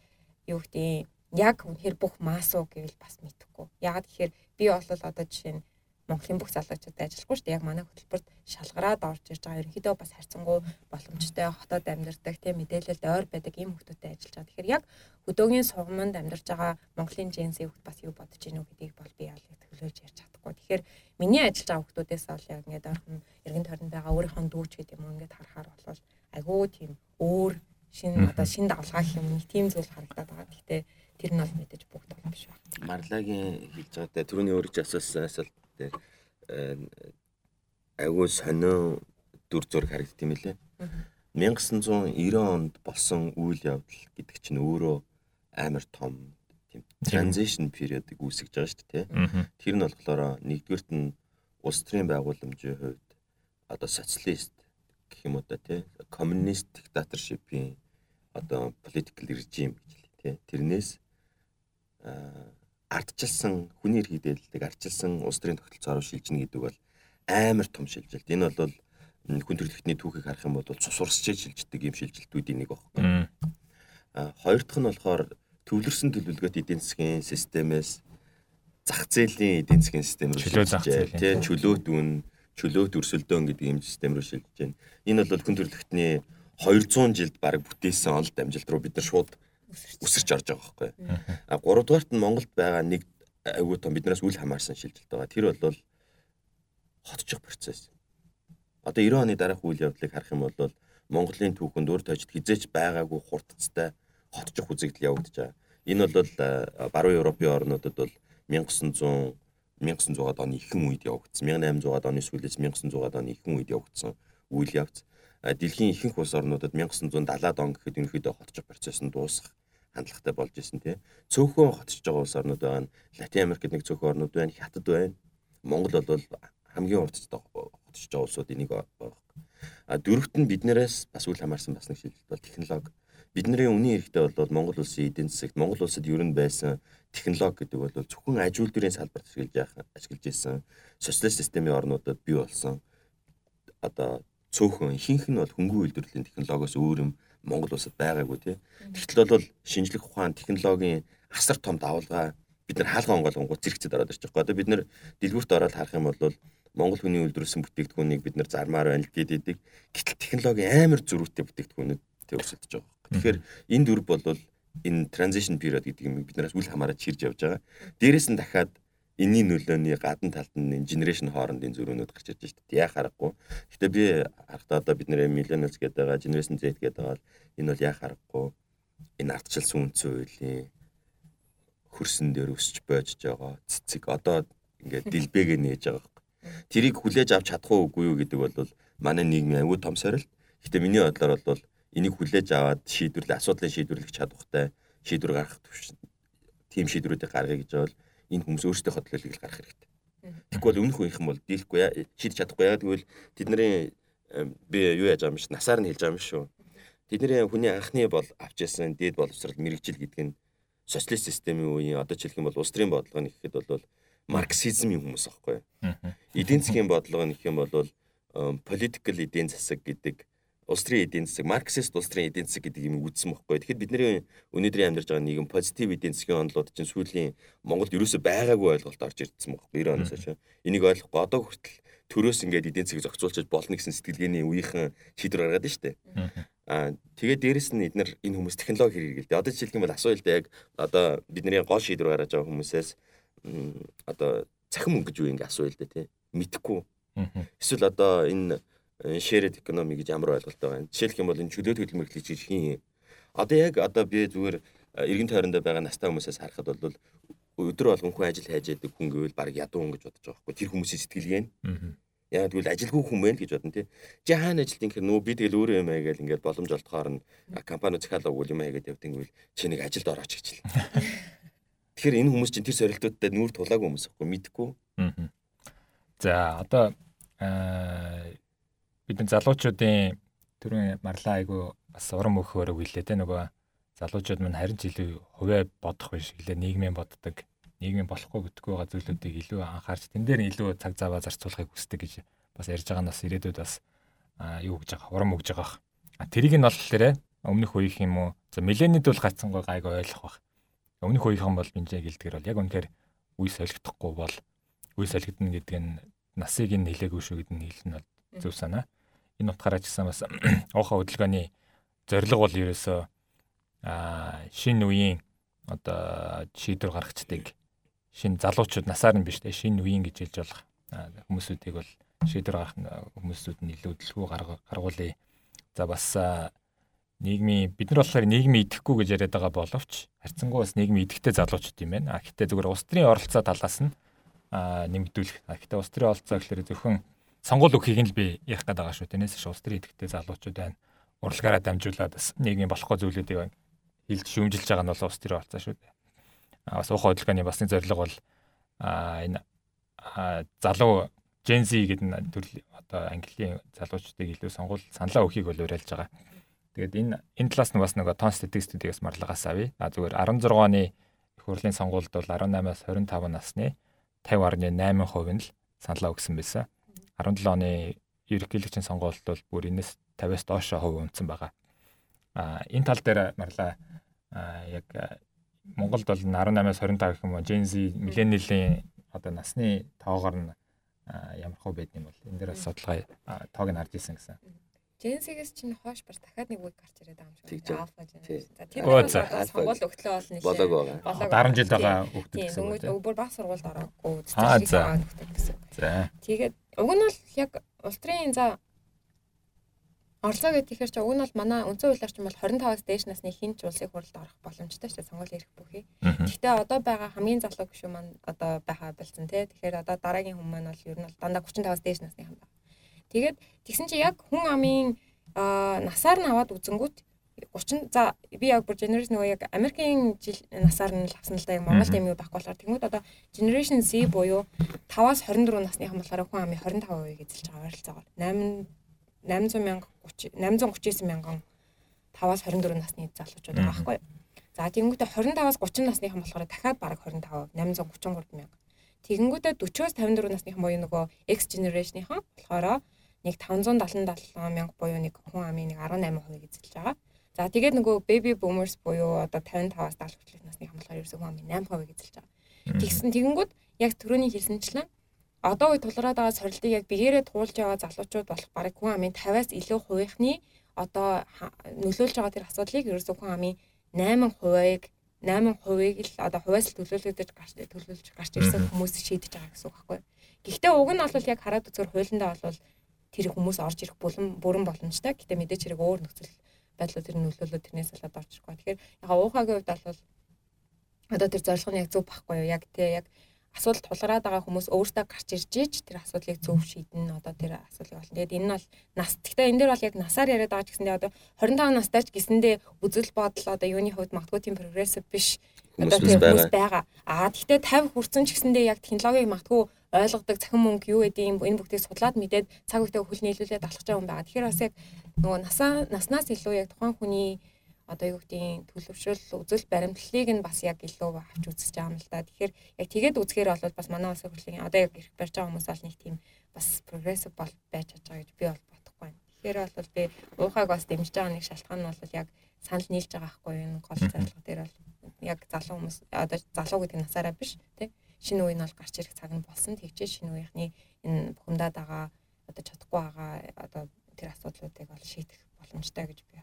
юу гэдэг яг үнэхээр бүх маасуу гэвэл бас мэдэхгүй. Ягаад гэхээр би бол одоо жишээ нь Монголын бүх залуучуудад ажиллахгүй шүү дээ. Яг манай хөтөлбөрт шалгараад орж ирж байгаа ерөнхийдөө бас харьцангуй боломжтой хотод амьдардаг тийм мэдээлэлд ойр байдаг ийм хүмүүстэй ажиллаж байгаа. Тэгэхээр яг хөдөөгийн сугамд амьдарч байгаа Монголын Z хүмүүс бас юу бодож гинүү гэдгийг бол би яалыг төлөөж ярьж чадахгүй. Тэгэхээр миний ажиллаж байгаа хүмүүсээс бол яг ингээд ойрхон эргэн тойронд байгаа өөрийнхөө дүүч гэдэг юм ингээд харахаар бол айгүй тийм өөр шин одоо шин давлгаа гэх юм нэг тийм зүйл харагдаад байгаа. Гэхдээ тэр нь бол мэдээж бүгд бол биш байна. Марлагийн хэлж байгаатай түрүүний өөрөж асуусан асуулт дээр айгүй сонио дүр зураг харагдт юм лээ. 1990 онд болсон үйл явдал гэдэг чинь өөрөө амар том тийм transition period-ыг үүсгэж байгаа шүү дээ. Тэр нь болохоор нэгдүгürt нь улс төрийн байгууламжийн хувьд одоо социалист гэх юм уу та тий коммунист диктаторшипийн одоо political regime гэж л тий тэрнээс ардчилсан хүний эрх мэдээллийг ардчилсан улс төрийн тогтолцоороо шилжинэ гэдэг бол амар том шилжилт. Энэ бол хүн төрөлхтний түүхийг харах юм бол цус урсч шилждэг юм шилжилтүүдийн нэг багхгүй. А хоёр дахь нь болохоор төвлөрсөн төлөвлөгөөт эдийн засгийн системээс зах зээлийн эдийн засгийн систем рүү шилжиж байна. Тэ чөлөөт үн, чөлөөт өрсөлдөөн гэдэг юм систем рүү шилжиж байна. Энэ бол хүн төрөлхтний 200 жилд баг бүтээсэн онол дамжилт руу бид нар шууд өсөрч орж байгаа байхгүй. А 3 дугаарт нь Монголд байгаа нэг айгүй том биднээс үл хамаарсан шилжилт байгаа. Тэр бол хотчих процесс. Одоо 90 оны дараах үйл явдлыг харах юм бол Монголын түүхэнд үр тойжд хизээч байгаагүй хурдцтай хотчих үзэгдэл явагдаж байгаа. Энэ бол баруун Европын орнуудад бол 1900 1900-аад оны ихэнх үед явагдсан. 1800-аад оны сүүлээс 1900-аад оны ихэнх үед явагдсан үйл явц. Дэлхийн ихэнх улс орнуудад 1970-аад он гэхэд ерөнхийдөө хотчих процесс нь дуусах хандлагатай болж исэн тий. Цөөхөн хотчж байгаа улс орнууд байна. Латин Америкт нэг цөөхөн орнууд байна, Хятад байна. Монгол бол хамгийн урдчд хотчж байгаа улсуудын нэг байна. А дөрөвт нь биднээс бас үл хамаарсан бас нэг шилжилт бол технологи. Бидний үнийн эрэхтэй бол Монгол улсын эдийн засагт Монгол улсад ер нь байсан технологи гэдэг бол зөвхөн аж үйлдвэрийн салбарт ашиглаж яах ашиглаж исэн социалист системийн орнуудад бий болсон одоо цөөхөн ихэнх нь бол хөнгөн үйлдвэрлэлийн технологиос өөр юм Монгол улсад байгаагүй тий. Тэгтэл бол шинжлэх ухаан технологийн асар том давалгаа бид нар хаалга онгойлгонгууд зэрэгцэд ороод ирж байгаа. Одоо бид нар дэлгүүрт ороод харах юм бол Монгол хүний үйлдвэрлэсэн бүтээгдэхүүнийг бид нар зармаар байна л гэдэг. Гэтэл технологи амар зөрүүтэй бүтээгдэхүүнүүд төвсөлдөж байгаа. Тэгэхээр энэ дөрв бол энэ transition period гэдэг юм бид нараас үл хамааран чирж явж байгаа. Дээрээс нь дахиад энэний нөлөөний гадна талд нь генерашн хоорондын зөрүүнүүд гарч ирж байна шүү дээ. Яа харахгүй. Гэтэ би харахтаа одоо бид нэр millennials гэдэг байгаа, generation Z гэдэг байгаа энэ бол яа харахгүй. Энэ ардчилсан үндсэн хуулийн хөрсөн дээр өсч бойж байгаа цэцэг одоо ингээд дэлбэгээ нээж байгаа юм. Тэрийг хүлээж авч чадах уугүй юу гэдэг бол манай нийгмийн аюу том сорилт. Гэтэ миний бодлоор бол энийг хүлээж аваад шийдвэрлэх асуудлыг шийдвэрлэх чадвартай шийдвэр гаргах төвш тийм шийдвэрүүдийг гаргая гэж бол энэ хүмүүс өөрсдөө хөдөлгөөлийг гаргах хэрэгтэй. Тэгэхгүй бол өмнөх үеийнхэн бол дийлэхгүй шийдэж чадахгүй яа тэгвэл тэдний би юу яаж байгаа юм биш насаар нь хэлж байгаа юм шүү. Тэдний хүний анхны бол авч ясан дээд боловсрал мэрэгжил гэдэг нь социалист системийн үеийн одоо ч хэлэх юм бол улс төрийн бодлого нь гэхэд бол марксизмын хүмүүс аахгүй. Эдийн засгийн бодлого гэх юм бол political эдийн засаг гэдэг улс төрийн эдийн засаг, марксист улс төрийн эдийн засаг гэдэг юм үзсэн байхгүй. Тэгэхээр бидний өнөөдрийн амьдарч байгаа нийгэм позитив эдийн засгийн онолууд чинь сүүлийн Монголд ерөөсөй байгаагүй ойлголт орж ирдсэн байхгүй. 90 оноос хойш. Энийг ойлгохгүй одоо хүртэл төрөөс ингээд эдийн засгийг зохицуулж болно гэсэн сэтгэлгээний үеийнхэн шийдвэр гаргаад штэ. Аа тэгээд дээрэс нь эднэр энэ хүмүүс технологи хэрэгэлдэг. Одоо жишээлх юм бол асуулт яг одоо бидний гол шийдвэр гаргаж байгаа хүмүүсээс одоо цахим өнгөж юу ингэ асуу л дээ тий. Мэдхгүй. Эсвэл одоо энэ shared economy гэж ямар ойлголт байгаа юм. Жишээлх юм бол энэ чөлөөт хөдөлмөрлөлийг чи хийн. Одоо яг одоо би зүгээр эргэн тойрондоо байгаа настай хүмүүсээс харахад бол өдөр болгон хүн ажил хайж яадаг хүн гэвэл баг ядуу хүн гэж бодож байгаа байхгүй. Тэр хүмүүсийн сэтгэлгээ нь. Яг тэгвэл ажилгүй хүн байна гэж бодно тий. Чи хаана ажилт юм гэхээр нөө би тэгэл өөрөө юм аа гэл ингээд боломж олдохоор нь компани захиалга өгвөл юм аа гэдэг гэвэл чи нэг ажилд орооч гэж л. Тэгэхээр энэ хүмүүс чинь тэр сорилтуудтай нүүр тулаагүй хүмүүс аахгүй мэдхгүй. За одоо бидний залуучуудын түрүүн марлаа айгу бас урам өгөхөөр үйлээ те нөгөө залуучууд мань харин ч илүү хувиа бодох биш гэлээ нийгмийн боддог нийгмийн болохгүй гэдэггүй байгаа зүйлүүдийг илүү анхаарч тэн дээр илүү цаг заваа зарцуулахыг хүсдэг гэж бас ярьж байгаа нас ирээдүйд бас юу гэж байгаа урам өгж байгаа. А тэрийг нь болохоор өмнөх үеийнх юм уу за миллениуд бол гацсангүй гайг ойлгох бах. Өмнөх үеийнхэн бол бинжээ гэлдгэр бол яг үнэхээр үе солигдохгүй бол үе солигдно гэдэг нь насыг нь нилээгүй шүү гэдэг нь хэлнэ бол зөв санаа. Энэ утгаараа ч гэсэн бас уухаа хөдөлгөөний зорилго бол ерөөсөө а шинэ үеийн одоо шийдвэр гаргацдаг шинэ залуучууд насаар нь биш те шинэ үеийн гэж хэлж болох хүмүүсүүдийг бол шийдвэр гаргах хүмүүсүүд нь илүү дэлгүү гаргуулъя. За бас нийгмийн бид нар болохоор нийгмийн идэхгүй гэж яриад байгаа боловч харьцангуй бас нийгмийн идэхтэй залуучууд юм байна. А гэхдээ зүгээр улс төрийн оролцоо талаас нь нэмэгдүүлэх. А гэхдээ улс төрийн оролцоо гэхэлэр зөвхөн сонгуул өгөхийг нь л би ярих гээд байгаа шүү. Тэрнээс ш улс төрийн идэхтэй залуучууд байна. Урлагаараа дамжуулаад бас нийгмийн болохгүй зүйлүүдийг хилж шүүмжилж байгаа нь бол улс төрийн оролцоо шүү. А бас ухаан хөдөлгөөний басны зорилго бол энэ залуу Gen Z гэдэг төрөл одоо английн залуучдыг илүү сонгуул саналаа өгөхийг бол уриалж байгаа. Тэгээд энэ энэ талаас нь бас нөгөө тон статистикээс марлагаас авъя. А зүгээр 16 оны их хурлын сонгуульд бол 18-аас 25 насны 50.8% нь л саналаа өгсөн байсан. 17 оны ерөнхийлөгчийн сонгуульд бол бүр энэс 50-аас доошо хувь унтсан байгаа. А энэ тал дээр марлаа яг Монголд бол 18-аас 25 гэх юм уу Gen Z millennial-ийн одоо насны тоогоор нь ямар хөө байд юм бол энэ дээр бас судалгаа тоог нь харж исэн гэсэн. Gen-с чинь хоош бар дахиад нэг үг гарч ирээд байгаа юм шиг. Alpha Gen. За тэр бас сонгуул өгтлөө бол нэг болоог байгаа. 10 жил байгаа хүүхдүүд гэсэн үг. Тийм, бүр баг сургуульд ороогүй. Аа за. За. Тэгээд уг нь бол яг улс төрийн за Оролцоо гэдэг ихэр чи уг нь бол манай үндсэн хуулиар чинь бол 25-аас дээш насны хинч улсын хурлд орох боломжтой шүү дээ сонгуул ирэх бүхий. Гэхдээ одоо байгаа хамгийн залуу гүшүү маань одоо байгаа болсон тий. Тэгэхээр одоо дараагийн хүмүүс маань бол ер нь бол дандаа 35-аас дээш насны хүн байна. Тэгээд тэгсэн чи яг хүн амын насаар нь аваад үзэнгүүт 30 за би яг бүр generation нөгөө яг Америкийн жил насаар нь л авсан л да яг Монголд юм юу байхгүй болохоор. Тэгмүүд одоо generation Z буюу 5-аас 24 насныхан болохоор хүн амын 25% эзэлж байгаа ойролцоогоор 8 800 мянга 839 мянган 5-аас 24 насны залуучууд байгаа байхгүй. За тэгэнгүүтээ 25-аас 30 насныхан болохоор дахиад бараг 25 833 мянга. Тэгэнгүүтээ 40-аас 54 насныхан буюу нөгөө X generation-ийнхан болохоор нэг 577 мянга буюу нэг хүн амын нэг 18% эзэлж байгаа. За тэгээд нөгөө baby boomers буюу одоо 55-аас 70 хүртэлх насныхан болохоор ерөөсөө хүн амын 8% эзэлж байгаа. Тэгсэн тэгэнгүүт яг түрүүний хэлсэнчлэн одоо үе тулгараад байгаа сорилтыг яг бигээрээ туулж байгаа залуучууд болох барыг хүн амын 50-аас илүү хувийнхны одоо нөлөөлж байгаа тэр асуудлыг ерөөсөө хүн амын 8%-ыг 8%-ыг л одоо хувьас л төлөөлөгдөж гарч төлөөлж гарч ирсэн хүмүүс шийдэж байгаа гэсэн үг байхгүй. Гэхдээ уг нь бол яг хараад үзээр хуулиндаа бол тэр хүмүүс орж ирэх бүрэн бүрэн боломжтой. Гэтэ мэдээч хэрэг өөр нөхцөл байдлууд тэр нөлөөлөө тэрнээс болоод орж ирэхгүй. Тэгэхээр яг уухагийн хувьд бол одоо тэр зорилго нь яг зөв байхгүй юу? Яг тий яг асуудал тулгараад байгаа хүмүүс өөртөө гарч ирж ич тэр асуудлыг зөв шийдэн одоо тэр асуудлыг болно. Тэгээд энэ нь бол нас. Гэхдээ энэ дээр бол яг насаар яриад байгаа ч гэсэндээ одоо 25 настай ч гэсэндээ үзэл бодол одоо юуны хувьд магадгүй тийм прогрессив биш одоо тийм хүмүүс байгаа. Аа гэхдээ 50 хүрсэн ч гэсэндээ яг технологиг магадгүй ойлгодог цахим мөнгө юу гэдэг юм энэ бүгдийг судлаад мэдээд цаг үедээ хөл нийлүүлээд алхаж байгаа хүн байгаа. Тэгэхээр бас яг нөгөө насаа наснаас илүү яг тухайн хүний одоо юу гэдгийг төлөвшөл үзэл баримтлалыг нь бас яг илүү авч үзэж байгаа юм л да. Тэгэхээр яг тэгээд үзэхээр бол бас манай улсын хурлын одоо яг ирэх барьж байгаа хүмүүс бол нэг тийм бас прогрессив бол байж байгаа гэж би бол бодохгүй байна. Тэгэхээр бол би уухайг бас дэмжиж байгаа нэг шалтгаан нь бол яг санал нийлж байгаа байхгүй энэ гол зорилго дээр бол яг залуу хүмүүс одоо залуу гэдэг насаараа биш тий шинэ үе нь бол гарч ирэх цаг нь болсон. Тэгчээ шинэ үеийнхний энэ бухимдаад байгаа одоо чадахгүй байгаа одоо тэр асуудлуудыг бол шийдэх боломжтой гэж би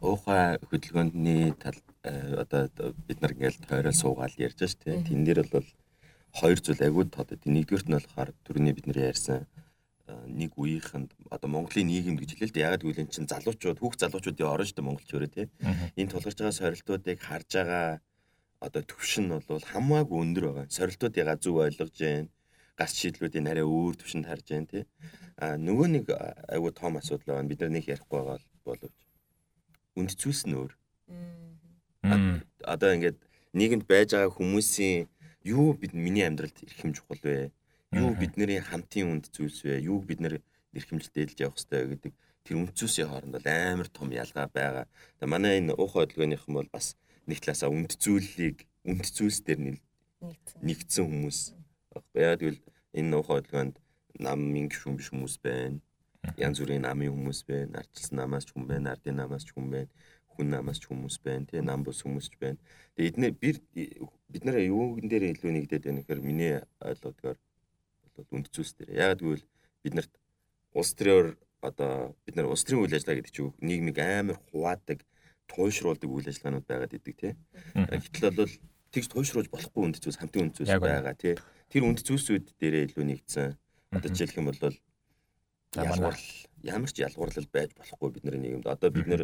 Уухай хөдөлгөөний тал э, одоо бид нар ингээл тойрол суугаал ярьж ш тий. Тэн дээр бол хоёр зүйл агууд тод. Нэгдүгürt нь болохоор түрүүний бид нар ярьсан э, нэг үеийнхэнд одоо Монголын нийгэм гэж хэлээ л дээ. Ягаад гэвэл эн чинь залуучууд, хүүхд залуучуудын орно шүү дээ Монголч өөрөө тий. Энэ тулгарч байгаа сорилтуудыг харж байгаа одоо төвшин нь бол хамаагүй өндөр байгаа. Сорилтуудыгаа зөв ойлгож जैन гарч шийдлүүдийн арай өөр төвшөнд харж जैन тий. А нөгөө нэг айгуу том асуудал байна. Бид нар нэг ярихгүй байгаа боловч үнд цүүлс нь өөр. Одоо ингээд нийгэмд байж байгаа хүмүүсийн юу бид миний амьдралд эрхэм чухал вэ? Юу бидний хамтын үнд зүйлс вэ? Юуг бид нэр эрхэмж дээлж явах хэрэгтэй гэдэг тэр үндсүүсийн хооронд бол амар том ялгаа байгаа. Тэгээ манай энэ уухай хөдөлгөөнийхэн бол бас нэг талаасаа үнд зүйлийг үнд зүйлс дээр нэгдсэн хүмүүс. Яг тэгвэл энэ уухай хөдөлгөөнд намын гишүүн биш хүмүүс байна. Янз бүрийн намын хүмүүс байна. Ардчилсан намаас ч хүн байна. Ардын намаас ч хүн байна. Хүн намаас ч хүмүүс байна. Тэгээ нам бус хүмүүс ч байна. Тэгээ эдгээр бид бид нэр юугэн дээр илүү нэгдээд байна гэхээр миний ойлгодгоор бол үнд зүйлс дээр. Яг тэгвэл бид нарт улс төрөөр одоо бид нар улс төрийн үйл ажиллагаа гэдэг чинь нийгмийг амар хуваадаг, туйшруулдаг үйл ажиллагаанууд байгаад идэг тий. Гэтэл бол тэгж туйшруулж болохгүй үнд зүйлс хамтын үнд зүйлс байгаа тий. Тэр үнд зүйлсүүд дээрээ илүү нэгдсэн. Одоо жишээлх юм бол ялгуур ямар ч ялгуурлал байж болохгүй бидний нийгэмд. Одоо бид нэр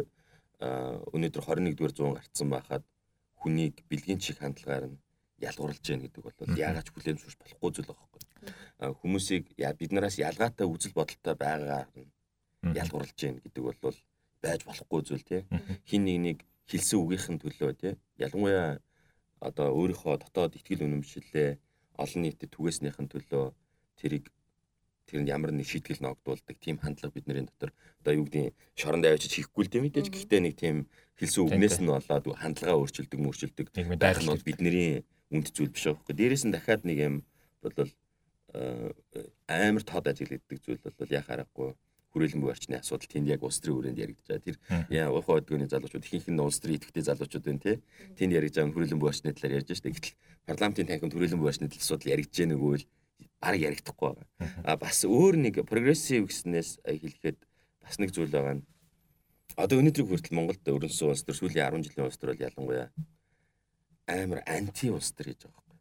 өнөөдөр 21-р зуун гарцсан байхад хүнийг бэлгийн чих хандлагаар нь ялгуурлаж яах гэдэг бол яагаад ч хүлээмжшүүлж болохгүй зүйл байхгүй. Хүмүүсийг бид нараас ялгаатай үзэл бодолтой байгаагаар нь ялгуурлаж гин гэдэг бол байж болохгүй зүйл тий. Хин нэг нэг хэлсэн үгийнхэн төлөө тий. Ялангуяа одоо өөрийнхөө дотоод ихтгэл үнэмшиллээ олон нийтэд түгээснийхэн төлөө тэрийг тэр нь ямар нэг шийтгэл ногдуулдаг тийм хандлага бидний дотор одоо юу гэдгийг шоронд авчиж хийхгүй л тийм мэдээж гэхдээ нэг тийм хэлсэн үгнээс нь болоод хандлага өөрчилдөг мөрчилдөг байх нь бидний үнд зүйл биш аахгүй. Дээрээс нь дахиад нэг юм бол амар тод ажиглагддаг зүйл бол яа харахгүй хүрээлэн буй орчны асуудал тэнд яг улс төрийн хүрээнд яригдж байгаа. Тэр яа ухаан өдгөөний залуучууд ихэнх нь улс төрийн идэвхтэй залуучууд байна тий. Тэнд яригдж байгаа хүрээлэн буй орчны талаар ярьж штэ. Гэтэл парламентын танхимд хүрээлэн буй орчны талаар асуудал яригдж байгаа нөгөө л арга яригдахгүй байгаа. А бас өөр нэг прогрессив гэснээс хэлэхэд бас нэг зүйл байгаа нь одоо өнөөдрийг хүртэл Монголд өрнсөн улс төр сүүлийн 10 жилийн улс төр бол ялангуяа амар анти улс төр гэж байгаа байхгүй.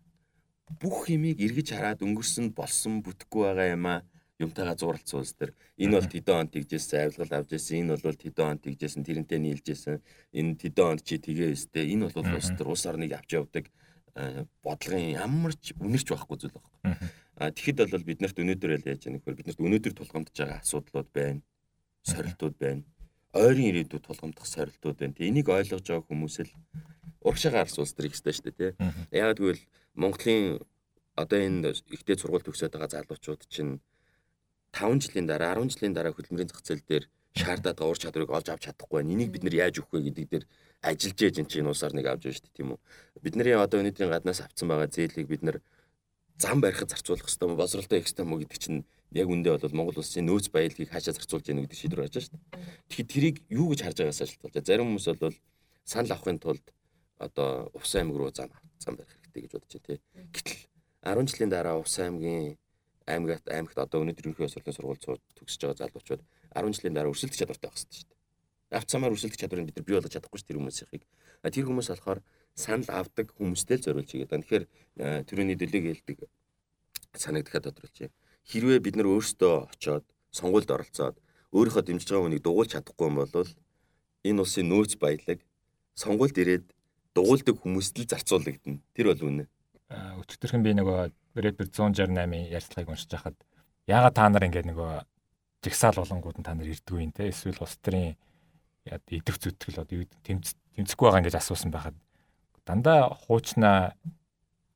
Бүх юмыг эргэж хараад өнгөрсөн болсон бүтэхгүй байгаа юм аа юмтайгаа зурлцсан улс төр энэ бол тэдэн он тэгжсэн авилгал авч ирсэн энэ бол тэдэн он тэгжсэн тэрнтэй нийлжсэн энэ тэдэн он чи тэгээ өстэй энэ бол улс төр улс орныг авч явдаг э, бодлогын ямар ч үнэрч байхгүй зүйл байхгүй. А тэгэхэд бол биднэрт өнөөдөр л яаж яах вэ? Биднэрт өнөөдөр тулгамдж байгаа асуудлууд байна. Сорилтууд байна. Ойрын ирээдүйд тулгамдах сорилтууд байна. Энийг ойлгож байгаа хүмүүс л урагшаагаар улс төр ихтэй шүү дээ, тий. Яг тэгвэл Монголын одоо энэ ихтэй сургууль төгсөөд байгаа залуучууд чинь 5 жилийн дараа 10 жилийн дараа хөдөлмөрийн зах зээл дээр шаардаад байгаа ур чадварыг олж авч чадахгүй байна. Энийг бид нэр яаж өгөх вэ гэдэг дээр ажиллаж ээж энэ чинь улс орныг авч байна шүү дээ тийм үү. Бидний одоо өнөөдрийн гаднаас авцсан байгаа зээлийг бид нэр зам барихад зарцуулах хэрэгтэй мó босролтой экстра мó гэдэг чинь яг үндэ бол Монгол улсын нөөц баялагийг хаашаа зарцуулж яах гэдэг шийдвэр гарч шүү дээ. Тэгэхээр тэрийг юу гэж харж байгаас шалтгаалж байгаа. Зарим хүмүүс бол санал авахын тулд одоо Увс аймаг руу зам зам барих хэрэгтэй гэж бодож байна тий. Гэтэл 10 жилийн дараа Увс аймгийн аймагт аймагт одоо өнөөдөр ерөнхий боловсролын сургууль төгсөж байгаа залуучууд 10 жилийн дараа өрсөлдөх чадвартай байх хэрэгтэй шүү дээ. Авцамаар өрсөлдөх чадварыг бид нар бий болгож чадахгүй ш тэр хүмүүсийнхийг. Тэр хүмүүс болохоор санал авдаг хүмүүстэй л зориулж игээд байна. Тэгэхээр төрөний дэлэг хэлдэг санагдахад тодорхойлж байна. Хэрвээ бид нар өөрсдөө очоод сонгуульд оролцоод өөрийнхөө дэмжиж байгаа хүнийг дугуулж чадахгүй юм бол энэ улсын нөөц баялаг сонгуульд ирээд дугуулдаг хүмүүст л зарцуулагдана. Тэр бол үнэ. Өчигдөрхөн би нөгөө Рэпер 168-ийн ярьцлагыг уншиж хахад яагаад та нар ингэ нөгөө жигсаал болонгууд нь та нар ирдгүй юм те? Эсвэл улс төрийн идэх зүтгэл одоо тэмцэхгүй байгаа ингэж асуусан байхад дандаа хуучнаа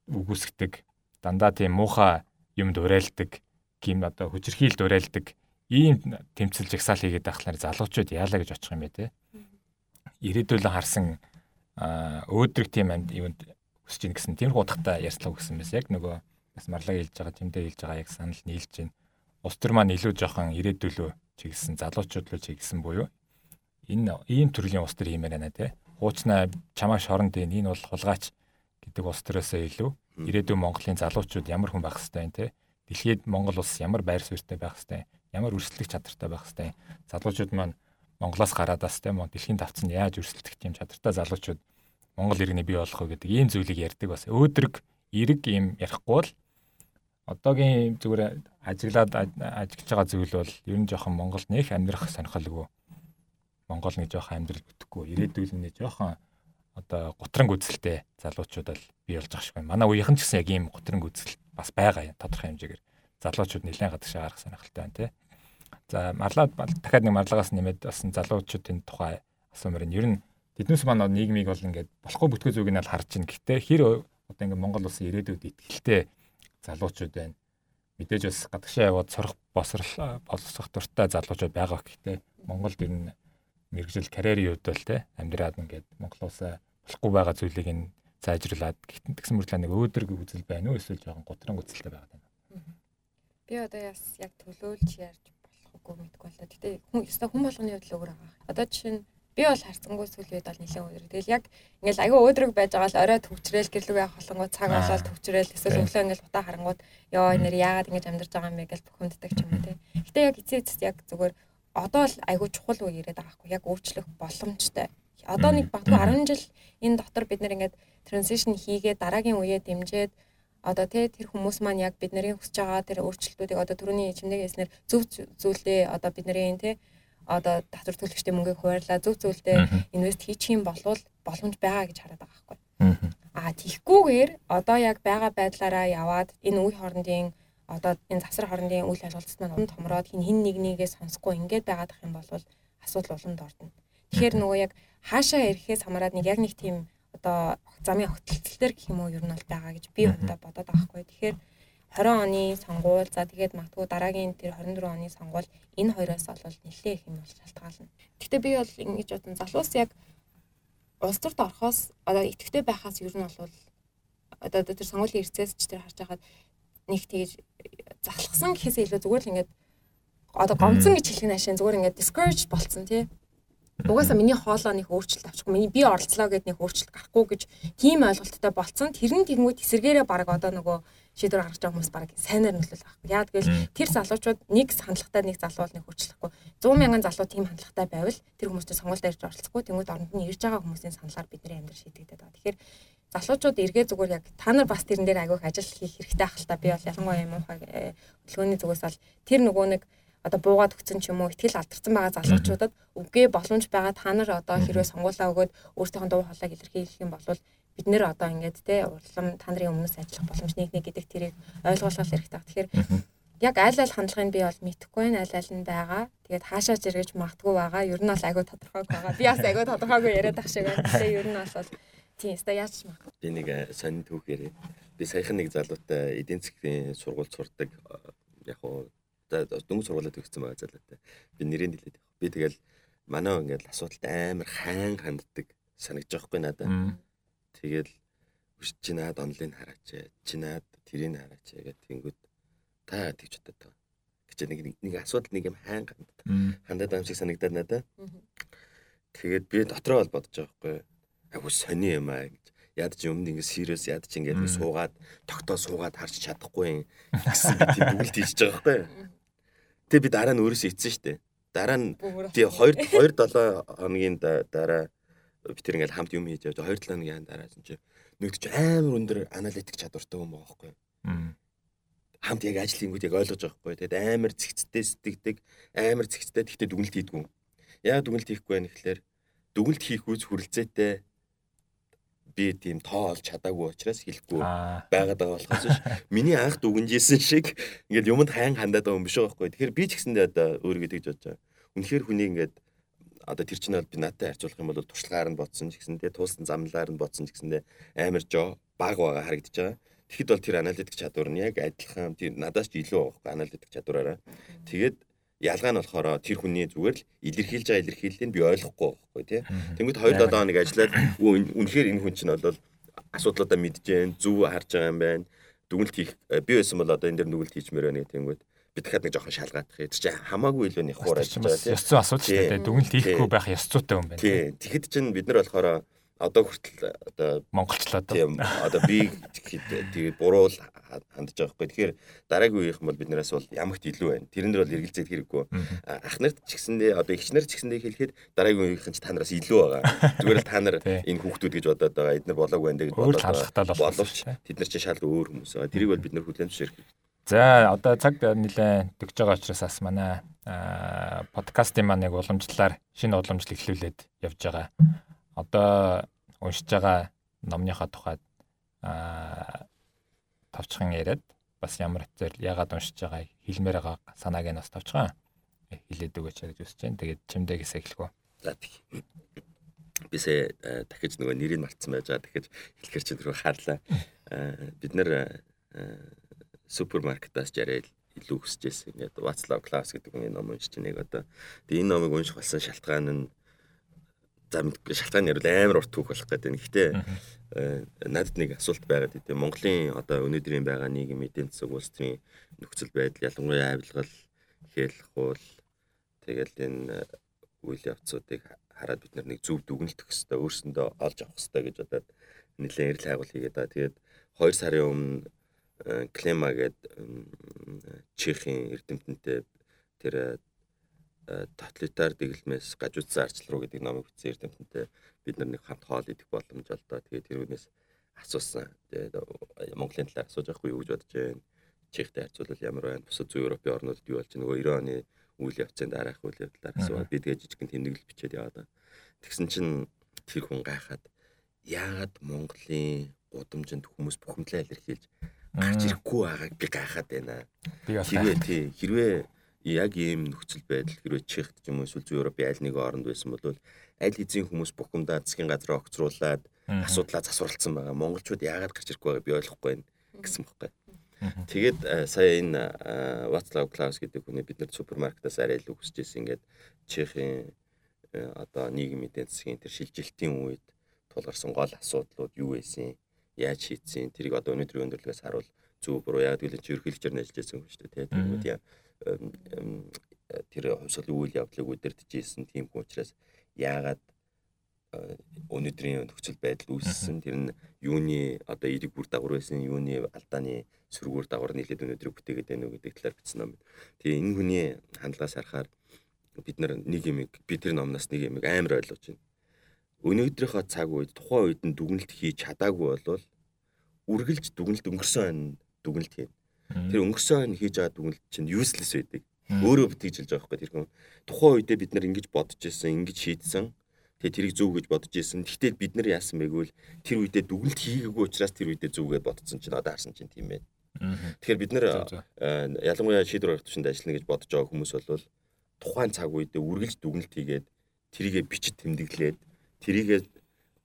үгүйсгдэг дандаа тийм муухай юмд уриалдаг гим одоо хүчрхийлд уриалдаг ийм тэмцэл жагсаал хийгээд байхлаар залуучууд яалаа гэж очих юм бэ те? Ирээдүйн харсан өөдрөг тийм юмд өсөж ийн гэсэн тийм хутгатай ярьцлага өгсөн байсан яг нөгөө бас марлаа хэлж байгаа, тэмдээ хэлж байгаа яг санал нийлж байна. Улс төр маань илүү жоохон ирээдүйлөө чиглэсэн залуучууд руу чиглэсэн буюу энэ ийм төрлийн улс төр хиймээр байна те. Хуучнаа чамаа шоронд энэ энэ бол хулгайч гэдэг улс төрөөсөө илүү ирээдүйн Монголын залуучууд ямар хүн байх хэвтэй байна те. Дэлхийд Монгол улс ямар байр суурьтай байх хэвтэй, ямар өрсөлдөх чадвартай байх хэвтэй. Залуучууд маань Монголоос гараадаас те дэлхийн давцанд яаж өрсөлдөх тийм чадвартай залуучууд Монгол иргэний бий болох уу гэдэг ийм зүйлийг ярьдаг бас өөдрөг эрэг ийм ярихгүй л одоогийн зүгээр ажиглаад ажиглаж байгаа зүйл бол ер нь жоохон Монголд нэх амьдрах сонирхолгүй. Монгол нэг жоохон амьдрал бүтэхгүй. Ирээдүйн нэг жоохон одоо гутран үзэлтэй залуучууд л бий болж байгаа шиг байна. Манай үеийнхэн ч гэсэн яг ийм гутран үзэл бас байгаа тодорхой хэмжээгээр. Залуучууд нэлээд гадагшаа гарах сонирхолтой байна тий. За марлаа дахиад нэг марлагаас нэмээд бас залуучуудын тухай асуумаар нь ер нь тэднээс маань нийгмийг бол ингээд болохгүй бүтгэж зүг нь л харж байна. Гэхдээ хэр одоо ингээд Монгол улсын ирээдүйд ихтэй залуучууд байна. Мэдээж бас гадагшаа яваад сурах босрал боловсрох дуртай залуучууд байгаа. Гэхдээ Монголд ер нь мэрэгжил карьерийн хувьд бол те амьдраад ингээд Монгол улсаа болохгүй байгаа зүйлийг нь зайжруулад тэгсэн мөртлөө нэг өөдрөг үзэл байна уу эсвэл жоохон готрон үзэлтэй байгаа юм. Би одоо яс яг төлөөлж ярьж болохгүй мэдгүй болоо. Гэтэ хүн өстой хүн болгоны хувьд л өөр байгаа. Одоо жишээ нь би бол харцангуй үед бол нэлээд өөр. Тэгэл яг ингээл аюу өөдрөг байж байгаа л орой төвчрэл гэрлүү яах болонгоо цаг болоод төвчрэл эсвэл өглөө ингээл утаа харангууд ёо нэр яагаад ингэж амьдарч байгаа юм бэ гэж бухимддаг ч юм уу те. Гэтэ яг эцээ эцэст яг зүгээр одоо л айгүй чухал үе яриад байгаа хгүй яг өөрчлөх боломжтой. Одоо нэг багтгүй 10 жил энэ дотор бид нэр ингээд transition хийгээд дараагийн үеэ дэмжиж одоо тий тэр хүмүүс маань яг бид нарын хүсэж байгаа тэр өөрчлөлтүүдийг одоо түрүүний чимдэг яснээр зөв зүйлээ одоо бид нарын тий одоо татвар төлөгчтэй мөнгийг хуваарлаа зөв зүйлдээ инвест хийчих юм бол боломж байгаа гэж хараад байгаа байхгүй. Аа тийхгүйгээр одоо яг байгаа байдлаараа яваад энэ үе хоорондын одоо энэ завсар хоорондын үйл ажиллагаанд маань унд томроод хин хин нэг нэгээ сонсохгүй ингээд байгаад ах юм бол асуудал улам дордно. Тэгэхээр нөгөө яг хаашаа ирэхээс хамаарат нэг яг нэг тийм одоо замын огтлтол төр гэх юм уу ер нь бол байгаа гэж би удаа бодоод байгаа хгүй. Тэгэхээр 20 оны сонгуул за тэгээд магадгүй дараагийн тэр 24 оны сонгуул энэ хоёроос бол нэлээ их юм бол шалтгаална. Гэхдээ би бол ингэж бодсон залуус яг улс төрт орохоос одоо итгэвтэй байхаас ер нь бол одоо тэр сонгуулийн эрсдээс ч тэр харж байхад нэг тэгж залхсан гэхээсээ илүү зүгээр л ингээд одоо гомцсон гэж хэлэх нь ашиг зүгээр ингээд discourage болцсон тий. Угаасаа миний хоолоо нэг өөрчлөлт авчихгүй. Миний би оролцлоо гэд нэг өөрчлөлт гарахгүй гэж тийм ойлголттой болцсон. Тэр нь тэгмүүд эсэргээрээ баг одоо нөгөө шийдвэр гаргаж байгаа хүмүүс баг сайнаар нөлөөлөх байхгүй. Яа гэвэл тэр залуучууд нэг хандлагатай нэг залуу нэг хурцлахгүй. 100 мянган залуу тийм хандлагатай байвал тэр хүмүүстэй сонгуульд ирж оролцохгүй. Тэнгүүд оронд нь ирж байгаа хүмүүсийн саналаар бидний амьдрал шийдэгдээд байгаа. Тэгэхээр залуучууд эргээ зүгээр яг та нар бас тэрэн дээр агиох ажил хийх хэрэгтэй ах л та би бол ялангуяа юм уу хөдөлгөөний зүгээс бол тэр нөгөө нэг одоо буугаад өгсөн ч юм уу ихтгэл алдарсан байгаа залуучуудад үгээ боломж байгаа та нар одоо хэрвээ сонгуулаа өгөөд өөрсдийнхөө дуу хоолойг илэрхийлэх юм бол бид нэр одоо ингээд те урлам та нарын өмнөөс ажиллах боломж нэг нэг гэдэг тэрийг ойлгуулах хэрэгтэй. Тэгэхээр яг аль аль хандлагыг би бол мэдэхгүй байна аль аль нь байгаа. Тэгээд хаашаа жиргэж магтгүй байгаа. Ер нь бол айгүй тодорхойг байгаа. Би бас айгүй тодорхойгүй яриад ах шиг байна. Тэгээд ер нь бол Тийм, ста яаж ч мах. Би нэг э, сонин түүхээр би саяхан нэг залуутай эдийн засгийн сургууль сурдаг э, яг уу дөнгөж сургуулаад өгсөн байгаа залуутай. Би нэрийг хэлээд яг. Би тэгэл манай ингээд асуудалд амар хайн ханддаг санагдаж байгаа хгүй надад. Тэгэл үш чи наад онлайн хараач. Чи наад тэрийг хараач гэдэг тэнгүүд та тэгж бодод байгаа. Гэж нэг нэг асуудал нэг юм хайн ханддаг. Хандаад байгаа юм шиг санагдаад надад. Тэгээд би дотроо бол бодож байгаа хгүй айгу сони юм аа гэж. Яд чи өмнө ингэ serious яд чи ингэ суугаад тогтоо суугаад харж чадахгүй гэсэн би тийм дүгэлт хийж байгаа байхгүй. Тэгээ би дараа нь өөрөөсөө ицсэн штэ. Дараа нь тий 2 2 7 хоногийн дараа би тэр ингээл хамт юм хийж явж 2 7 хоногийн дараа чинь нөгдөж амар өндөр аналитик чадвартай хүн байгаа байхгүй. Хамт яг ажлынгууд яг ойлгож байгаа байхгүй. Тэгээд амар зэгцтэй сэтгэдэг, амар зэгцтэй тэгтээ дүгнэлт хийдгүү. Яа дүгнэлт хийхгүй байх гэхээр дүгнэлт хийх үз хүрэлцээтэй би тийм тоо олж чадаагүй учраас хэлэхгүй байгаад байгаа болохоос ш. Миний анх дүгнжсэн шиг ингээд юмд хайн хандаад байгаа юм биш байгаа байхгүй. Тэгэхээр би ч гэсэндээ одоо өөрийгөө тэгж бодож байгаа. Үнэхээр хүний ингээд одоо тэр чинь бол би надтай харьцуулах юм бол туршлагаар нь бодсон ч гэсэндээ туулсан замлаар нь бодсон ч гэсэндээ амар жоо баг байгаа харагдаж байгаа. Тэгэхэд бол тэр аналитик чадвар нь яг адилхан тэр надаас ч илүү байхгүй аналитик чадвараараа. Тэгээд ялгаа нь болохоор тэр хүний зүгээр л илэрхийлж байгаа илэрхийллийг би ойлгохгүй байхгүй тий. Тэнгүүд 2 7 хоног ажиллаад үнэхээр энэ хүн чинь бол асуудлуудаа мэдж जैन зүв харж байгаа юм байна. Дүгнэлт хийх би байсан бол одоо энэ дэр дүгнэлт хийчмээр байна тэнгүүд би дахиад нэг жоохон шалгаадах. Тэр чинь хамаагүй илүү нэг хуураж байгаа тий. Ёс зүйн асуудал шүү дээ. Дүгнэлт хийхгүй байх ёс зүйтэй юм байна. Тий. Тэгэхэд чинь бид нар болохоор одоо хүртэл одоо монголчлоо тийм одоо би тэгээд буруу хандж байгаа хгүй. Тэгэхээр дараагийн үеийнх нь бол биднээс бол ямагт илүү байна. Тэрэн дээр бол эргэлзээд хэрэггүй. Ах нарт ч гэсэндээ одоо эгч нар ч гэсэндээ хэлэхэд дараагийн үеийнх нь ч та нараас илүү байгаа. Зүгээр л та нар энэ хүүхдүүд гэж бодоод байгаа. Эднэр болоог байна гэж бодоод байгаа. Боловч тэд нар чинь шал өөр хүмүүс. Тэрийг бол бид нар хүлээн зөвшөөрөх хэрэгтэй. За одоо цаг нэлээд төгж байгаа учраас бас манай подкастын маань яг уламжлалаар шинэ уламжлал эхлүүлээд явж байгаа. Одоо уншиж байгаа номныхаа тухайд товчхон яриад бас ямар хэвээр ягаад уншиж байгаа хэлмээр байгаа санааг нь бас товчхон хэлээд өгөөч гэж үсэж байна. Тэгээд чимдээ гэсэ эхлэх үү. За тийм. бисээ дахиж нөгөө нэрийг мартсан байж байгаа. Дахиж хэлэхэр чинь түрүү харлаа. Бид нэр супермаркетаас жарил илүү хүсэж байсан. Ингээд Václav Klaus гэдэг хүний ном уншиж нэг одоо. Тэгээ энэ номыг унших болсон шалтгаан нь за шалтгаан нь амар урт түүх болох гэдэг. Гэхдээ надад нэг асуулт байгаад идэв. Монголын одоо өнөөдрийн байгаа нийгэм эдийн засаг улс төрийн нөхцөл байдал ялангуяа авилгал, хэлэх хул тэгэл энэ үйл явцуудыг хараад бид нэг зөв дүгнэлт өгөх хэрэгтэй, өөрсөндөө олж авах хэрэгтэй гэж бодоод нэлээд эрэл хайгуул хийгээд байгаа. Тэгээд 2 сарын өмнө Клема гээд Чехийн эрдэмтэнтэй тэр тоталитар дэглэмээс гажуудсан арчлал руу гэдэг номыг бичсэн эрдэмтэнтэй бид нар нэг хамт хоол идэх боломж олдоо. Тэгээд тэрүүнээс асуусан. Тэгээд Монголын талаар асууж байхгүй юу гэж бодож байна. Чехтэй харьцуулбал ямар байна? Бусад зүүн Европын орнуудад юу болж байна? Нөгөө 90 оны үйл явцын дараах үйл явдлаар асууад би тэгээ жижигхэн тэмдэглэл бичээд яваад. Тэгсэн чинь тэр хүн гайхаад яагаад Монголын гудамжинд хүмүүс бухимдлаа илэрхийлж гарч ирэхгүй байгааг би гайхаад байна. Хэрвээ тий хэрвээ яг ийм нөхцөл байдал хэрвээ Чехт ч юм уу эсвэл зүүн Европын аль нэгэн оронд байсан бол аль хэзээ хүмүүс бухимдаа засгийн газар огцруулад асуудлаа засварлцсан байгаа. Монголчууд яагаад гарч ирэхгүй байгааг би ойлгохгүй байна гэсэн бохоггүй. Тэгээд э, сая энэ Václav Klaus гэдэг хүний бид нар супермаркетаас арай илүү хүсэж ирсэн. Ингээд Чехийн одоо нийгмийн эдийн засгийн тэр шилжилтийн үед тулгарсан гол асуудлууд юу байсан? Яаж шийдсэн? Тэрийг одоо өнөөдрийн өндөрлөгөөс харуул зөв буруу яг гэвэл чи ерхийлэгчээр ажиллаж байсан юм шүү дээ. Тэгмүүд яа тэр хувьсгал үйл явдлыг удирдах гэсэн тийм хүн учраас яагаад өнөөдрийн нөхцөл байдал үүссэн тэр нь юуны одоо эдэг бүр дагавар байсан юуны алдааны сөргүүр дагавар нийлээд өнөөдрийг бүтээгээд байна уу гэдэг талаар бичсэн ном. Тэгээ энэ хүний хандлагаас харахаар бид нар нэг юм би тэр номноос нэг юм амар ойлгож байна. Өнөөдрийнхөө цаг үед тухайн үед нь дүгнэлт хийж чадаагүй болвол үргэлж дүгнэлт өнгөрсөн дүгнэлт хийн. Тэр өнгөрсөн хийж байгаа дүгнэлт чинь useless байдаг. Өөрөө хэлж байгаа байхгүй тэр хүн. Тухайн үедээ бид нар ингэж бодож ирсэн, ингэж шийдсэн Тэгээ тэрийг зөв гэж бодож исэн. Гэхдээ бид нар яасан бэ гэвэл тэр үедээ дүгнэлт хийгээгүй учраас тэр үедээ зөв гэж бодсон чинь одоо харсан чинь тийм байна. Тэгэхээр бид нэр ялангуяа шийдвэр гаргах төвшөнд ажиллана гэж бодож байгаа хүмүүс бол тухайн цаг үедээ үргэлж дүгнэлт хийгээд тэрийгэ бичиж тэмдэглээд тэрийгэ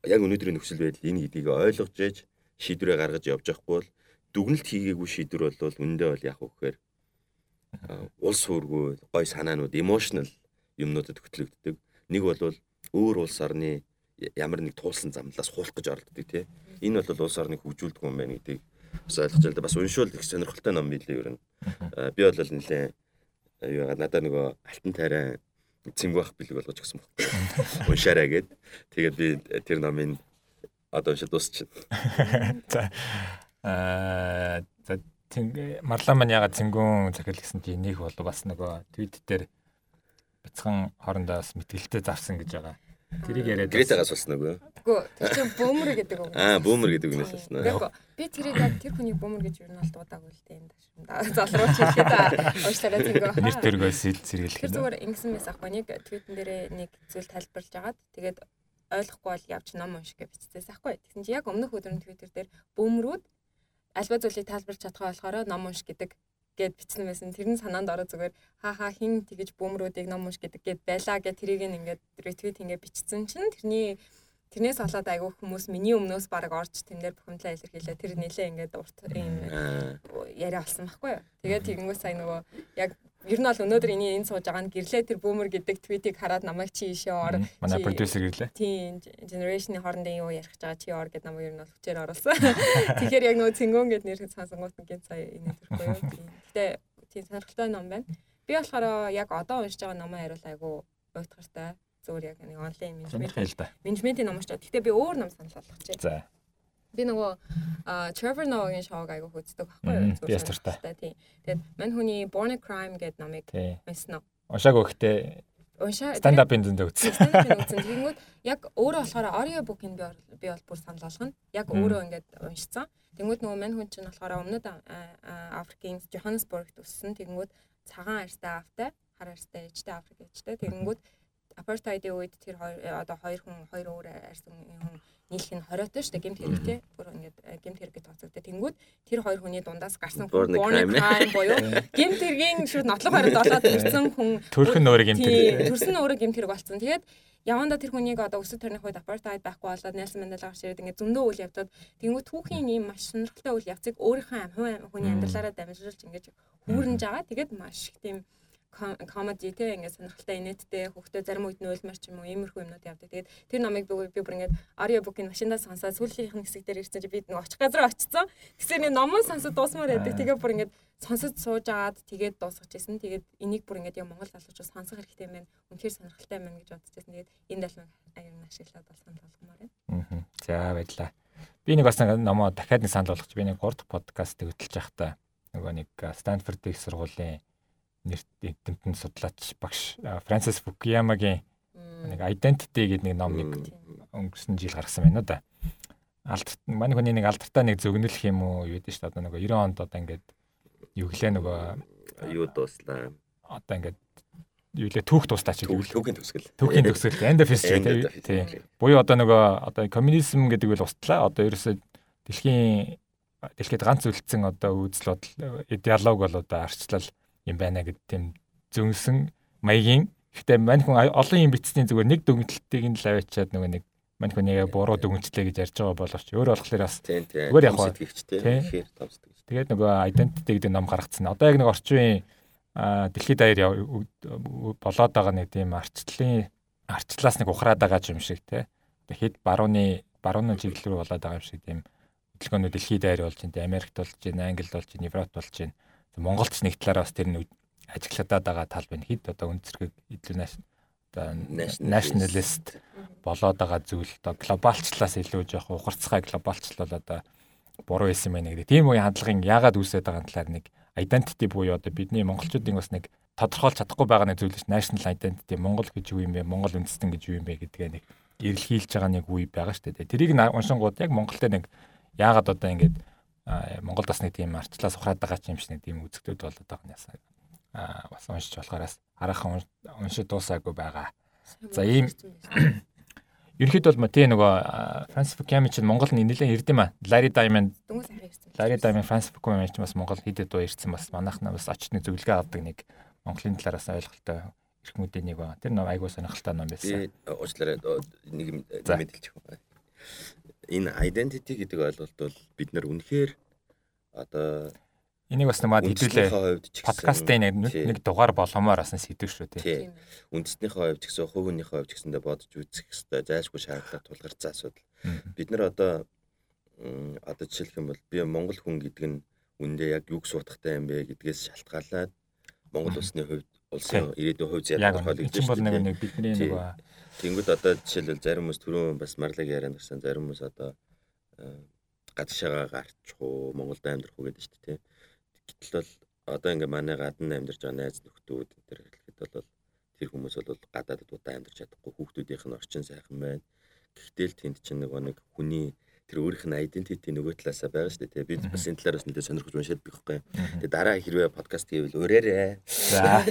яг өнөөдрийн нөхцөл байдал энэ гэдгийг ойлгож ээж шийдвэрээ гаргаж явж байхгүй бол дүгнэлт хийгээгүй шийдвэр бол үндэ бол яг үхээр улс хуургүй гой санаанууд emotional юмнуудад хөтлөгддөг. Нэг бол өөр улс орны ямар нэг туулсан замналаас хуулах гэж оролддог тий. Энэ бол улс орныг хөгжүүлдэг юм байна гэдгийг бас ойлгож байна. Бас уншвал их сонирхолтой ном билээ ер нь. Би бол нэлээ юу надад нөгөө алтан тайран цэнгүү ах бэлэг болгож өгсөн байхгүй. Уншаарай гэд. Тэгээд би тэр номын одоо уншаад дуусчихна. За аа за марлаа маань ягаад цэнгүүн захил гэсэн чи нэг бол бас нөгөө твит дээр бяцхан хоорондоо бас мэтгэлтэй завсан гэж байгаа. Тэрийг яриад Гретагаас болсон уу? Үгүй тэр чинь бөөмөр гэдэг үг. Аа бөөмөр гэдэг үгнээс болсон уу? Би тэрийг яг тэр хүний бөөмөр гэж юу нь бол дуудаагүй л дээ энэ дашмда. Залрууч хэлээ та. Уучлаарай зэнгөө. Нэр төргөөс сэргийлэх. Тэр зүгээр ингэсэн мэс ахгүй нэг твитэн дээрээ нэг зүйл тайлбарлаж агаад тэгээд ойлгохгүй бол явж ном унших гэж бичсэн ахгүй. Тэгсэн чи яг өмнөх өдрийн твиттер дээр бөөмрүүд альва зүйлийг тайлбарлаж чадхаа болохоор ном унш гэдэг гэд бичсэн байсан. Тэр нь санаанд ороо зүгээр ха ха хин тэгэж бөөмрүүдийг ном унш гэдэг гэд байлаа гэд тэрийг ингээд ретвит ингээд бичсэн чинь тэрний тэрнээс болоод айгүй хүмүүс миний өмнөөс баг орж тэн дээр бухимдлаа илэрхийлээ. Тэр нэлээ ингээд урт юм яриа болсон байхгүй юу. Тэгээд тэгэнгүүт сая нөгөө яг Ер нь бол өнөөдөр эний энэ сууж байгаа нь гэрлээ тэр бүүмер гэдэг твитийг хараад намайг чи ийшээ ор. Манай продюсер гэрлээ. Тийм, generation-ы хоорондын юу ярих гэж байгаа чи ор гэдэг намайг ер нь бол хүчээр оруулсан. Тэгэхээр яг нөгөө цэнгөн гэд нэр сонсонгууд гин сая энэ төрхгүй юу. Гэтэ тийм сонирхолтой ном байна. Би болохоор яг одоо уншиж байгаа номоо хариул айгу уйтгартай. Зүгээр яг нэг онлайн менежмент. Менежментийн ном байгаа. Гэтэ би өөр ном санал болгох чи. За. Би нөгөө Trevor Noah-гийн шоуг айгу үздэг байхгүй юу? Би ястартай. Тийм. Тэгээд мань хүний Born a Crime гэдэг намыг уншсан уу? Уншаагүй гэхдээ уншаа stand up-ын зөндөө үзсэн. Stand up-ын үзсэн. Тэгэнгүүт яг өөрөө болохоор audio book-ыг би бол бүр санал болгоно. Яг өөрөө ингээд уншсан. Тэгэнгүүт нөгөө мань хүн чинь болохоор өмнөд Африкийн Johannesburg-т өссөн. Тэгэнгүүт цагаан арьстай автай, хар арьстай ээжтэй Африк ээжтэй. Тэгэнгүүт апартайдын үед тэр одоо хоёр хүн хоёр өөр арьсан хүн нийлэх нь 20-той шүү дээ гемт хэрэгтэй. Бүр ингээд гемт хэрэгэд тооцогдсон. Тэнгүүд тэр хоёр хүний дундаас гарсан хүн born crime буюу гемт хэргийн шүүд нотлох баримт олоод ирсэн хүн төрх нь өөрөө гемт хэрэг. Төрсөн өөрөө гемт хэрэг болсон. Тэгээд яванда тэр хүнийг одоо өсөд төрних үед апартайд байхгүй болоод Нельсон Мандела гарч ирээд ингээд зөндөө үйл явдаад тэгвэл түүхийн ийм маш сонирхолтой үйл явцыг өөрийнхөө хувь хүний амьдралаараа дамжуулж ингээд хүүрнэж байгаа. Тэгээд маш их тийм комеди те ингээд сонирхолтой инээдтэй хүүхдээ зарим үед нөөлмөр ч юм уу иймэрхүү юмнууд явдаг. Тэгээд тэр номыг би би бүр ингээд букийн машиндаа сонсоод сүүлийнх нь хэсэг дээр ирсэн чи би нэг очих газар очсон. Тэгсээр нэг номон сонсоод дуусмаар байдаг. Тэгээд бүр ингээд сонсож сууж агаад тэгээд дуусгаж ирсэн. Тэгээд энийг бүр ингээд яг Монгол залуучууд сонсох хэрэгтэй юм байна. Үнэхээр сонирхолтой юм байна гэж бодож байсан. Тэгээд энэ далмыг аюун ашиглаад бол санал болгомоор байна. Аа. За баярлаа. Би нэг бас номоо дахиад нэг санал болгоч. Би нэг 3 дахь подкаст хөтлөж байхдаа нөгөө нэг их сургуулийн нэрт тэмтэн судлаач багш Фрэнсис Фукуямагийн нэг identity гэдэг нэг ном нэг өнгөрсөн жил гаргасан байна да. Алдар манай хүний нэг алдартай нэг зөгнөлөх юм уу юу гэдэг дээ. Одоо нөгөө 90 онд одоо ингээд юу гэлээ нөгөө юу дууслаа. Одоо ингээд юу лээ түүх туслаа чи түүхийн төсгөл. Түүхийн төсгөл end of history тий. Буюу одоо нөгөө одоо коммунизм гэдэг үл устлаа. Одоо ерөөсөө дэлхийн дэлхийд ганц үлдсэн одоо үзэл бодол диалог бол одоо арчлал юм байна гэдэг тийм зөнсөн маягийн гэхдээ мань хүн олон юм бичсний зүгээр нэг дүгнэлтийг нь л аваачаад нөгөө нэг мань хүн яг буруу дүгнэлтлээ гэж ярьж байгаа боловч өөр болохоор бас зүгээр яг хаа тэгэхээр томсдог. Тэгээд нөгөө identity гэдэг ном гаргацсан. Одоо яг нэг орчин үеийн дэлхийд даяар болоод байгаа нэг тийм арчлалын арчлаас нэг ухраад байгаа юм шиг те. Тэгэхэд барууны барууны чиглэл рүү болоод байгаа юм шиг тийм хөдөлгөөнүүд дэлхийд даяар болж байна. Америкт болж байна, Англид болж байна, Европт болж байна Монголд ч нэг талаараа бас тэр нь ажиглаад байгаа тал байна. Хэд одоо үн зэрэг илүү одоо nationalist болоод байгаа зүйл одоо глобалчлаас илүү жоох ухарцгай глобалчлал одоо буруу байсан байна гэдэг. Тийм үеийн хандлагын яагаад үүсээд байгаа талаар нэг identity буюу одоо бидний монголчуудын бас нэг тодорхойлж чадахгүй байгаа нэг зүйл шүү. National identity Монгол гэж юу юм бэ? Монгол үндэстэн гэж юу юм бэ гэдгээ нэг эрэлхийлж байгаа нэг үе байгаа шүү дээ. Тэрийг уншингууд яг Монголд нэг яагаад одоо ингэж Монгол бас нэг тийм арчлаас ухраад байгаа юм шиг нэг тийм үзэгдүүд болоод байгаа юм ясаа. Аа бас уншиж болохоорс хараахан уншиж дуусаагүй байгаа. За ийм Ерхэд бол тий нөгөө Франс Фукуями чинь Монгол нэлээд ирдэм аа. Лари Даймонд Лари Даймонд Франс Фукуями чинь бас Монгол хидэд дуу ирсэн бас манайхнаа бас очны зөвлөгөө авдаг нэг Монголын талаараас ойлголттой эрхмүүдийн нэг ба. Тэр нэг айгуу сонирхолтой ном байсан. Уучлаарай нэг юм мэдээлчих энэ identity гэдэг ойлголт бол бид нар үнэхээр одоо энийг бас намайг хэдүүлээ. подкастын нэг нэг дугаар болгомоор бас сэдв шүү тий. Үндэснийхээ хувьд ч гэсэн хувийнхээ хувьд ч гэсэндээ бодож үзэх хэрэгтэй зайлшгүй шаардлага тулгарсан асуудал. Бид нар одоо одоо жишээлх юм бол би Монгол хүн гэдэг нь үндэ яг юг суудахтай юм бэ гэдгээс шалтгаалаад Монгол улсны хувьд улсын ирээдүйн хувь байна. Яг бол нэг бидний нэг Тэнгүүд одоо жишээлбэл зарим хүмүүс түрүүн бас марлаг ярианд гэсэн зарим хүмүүс одоо э, гадшаагаа гарчих уу Монголд амьдрах уу гэдэг шүү дээ. Гэтэл бол одоо ингээ манай гадна амьдарч байгаа найз нөхдүүд энэ хэлэхэд бол тэр хүмүүс бол гадаадд удаа амьдарч чадахгүй хүүхдүүдийнх нь орчин сайхан байна. Гэхдээ л тэнд чинь нэг хүний тэр өөрийнх нь identity нөгөө талаасаа байгаа шүү дээ. Би бас энэ талаараас нэлээд сонирхож уншаад bych байхгүй. Тэгээ дараа хэрвээ подкаст хийвэл өрөөрэй. За.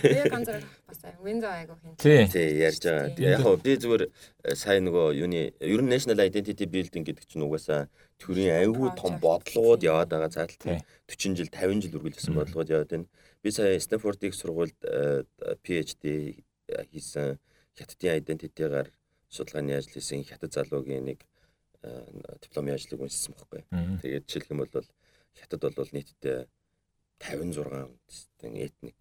Яг ганцаар бас Windows айгуу хин. Тий, ярьж байгаа. Яг хоо би зүгээр э, сая нөгөө юуны ер нь national identity building гэдэг чинь угаасаа төрийн айгүй том бодлогууд яваад байгаа цааталт 40 жил 50 жил үргэлжилсэн бодлогууд яваад байна. Би сая Stanford-ийн сургуульд э, PhD хийсэн хятадын identity-гаар судалгааны ажил хийсэн хятад залуугийн нэг дипломын ажлыг уншсан байхгүй. Тэгээд жишээлх юм бол хятад бол нийтдээ 56 үндэстэн этник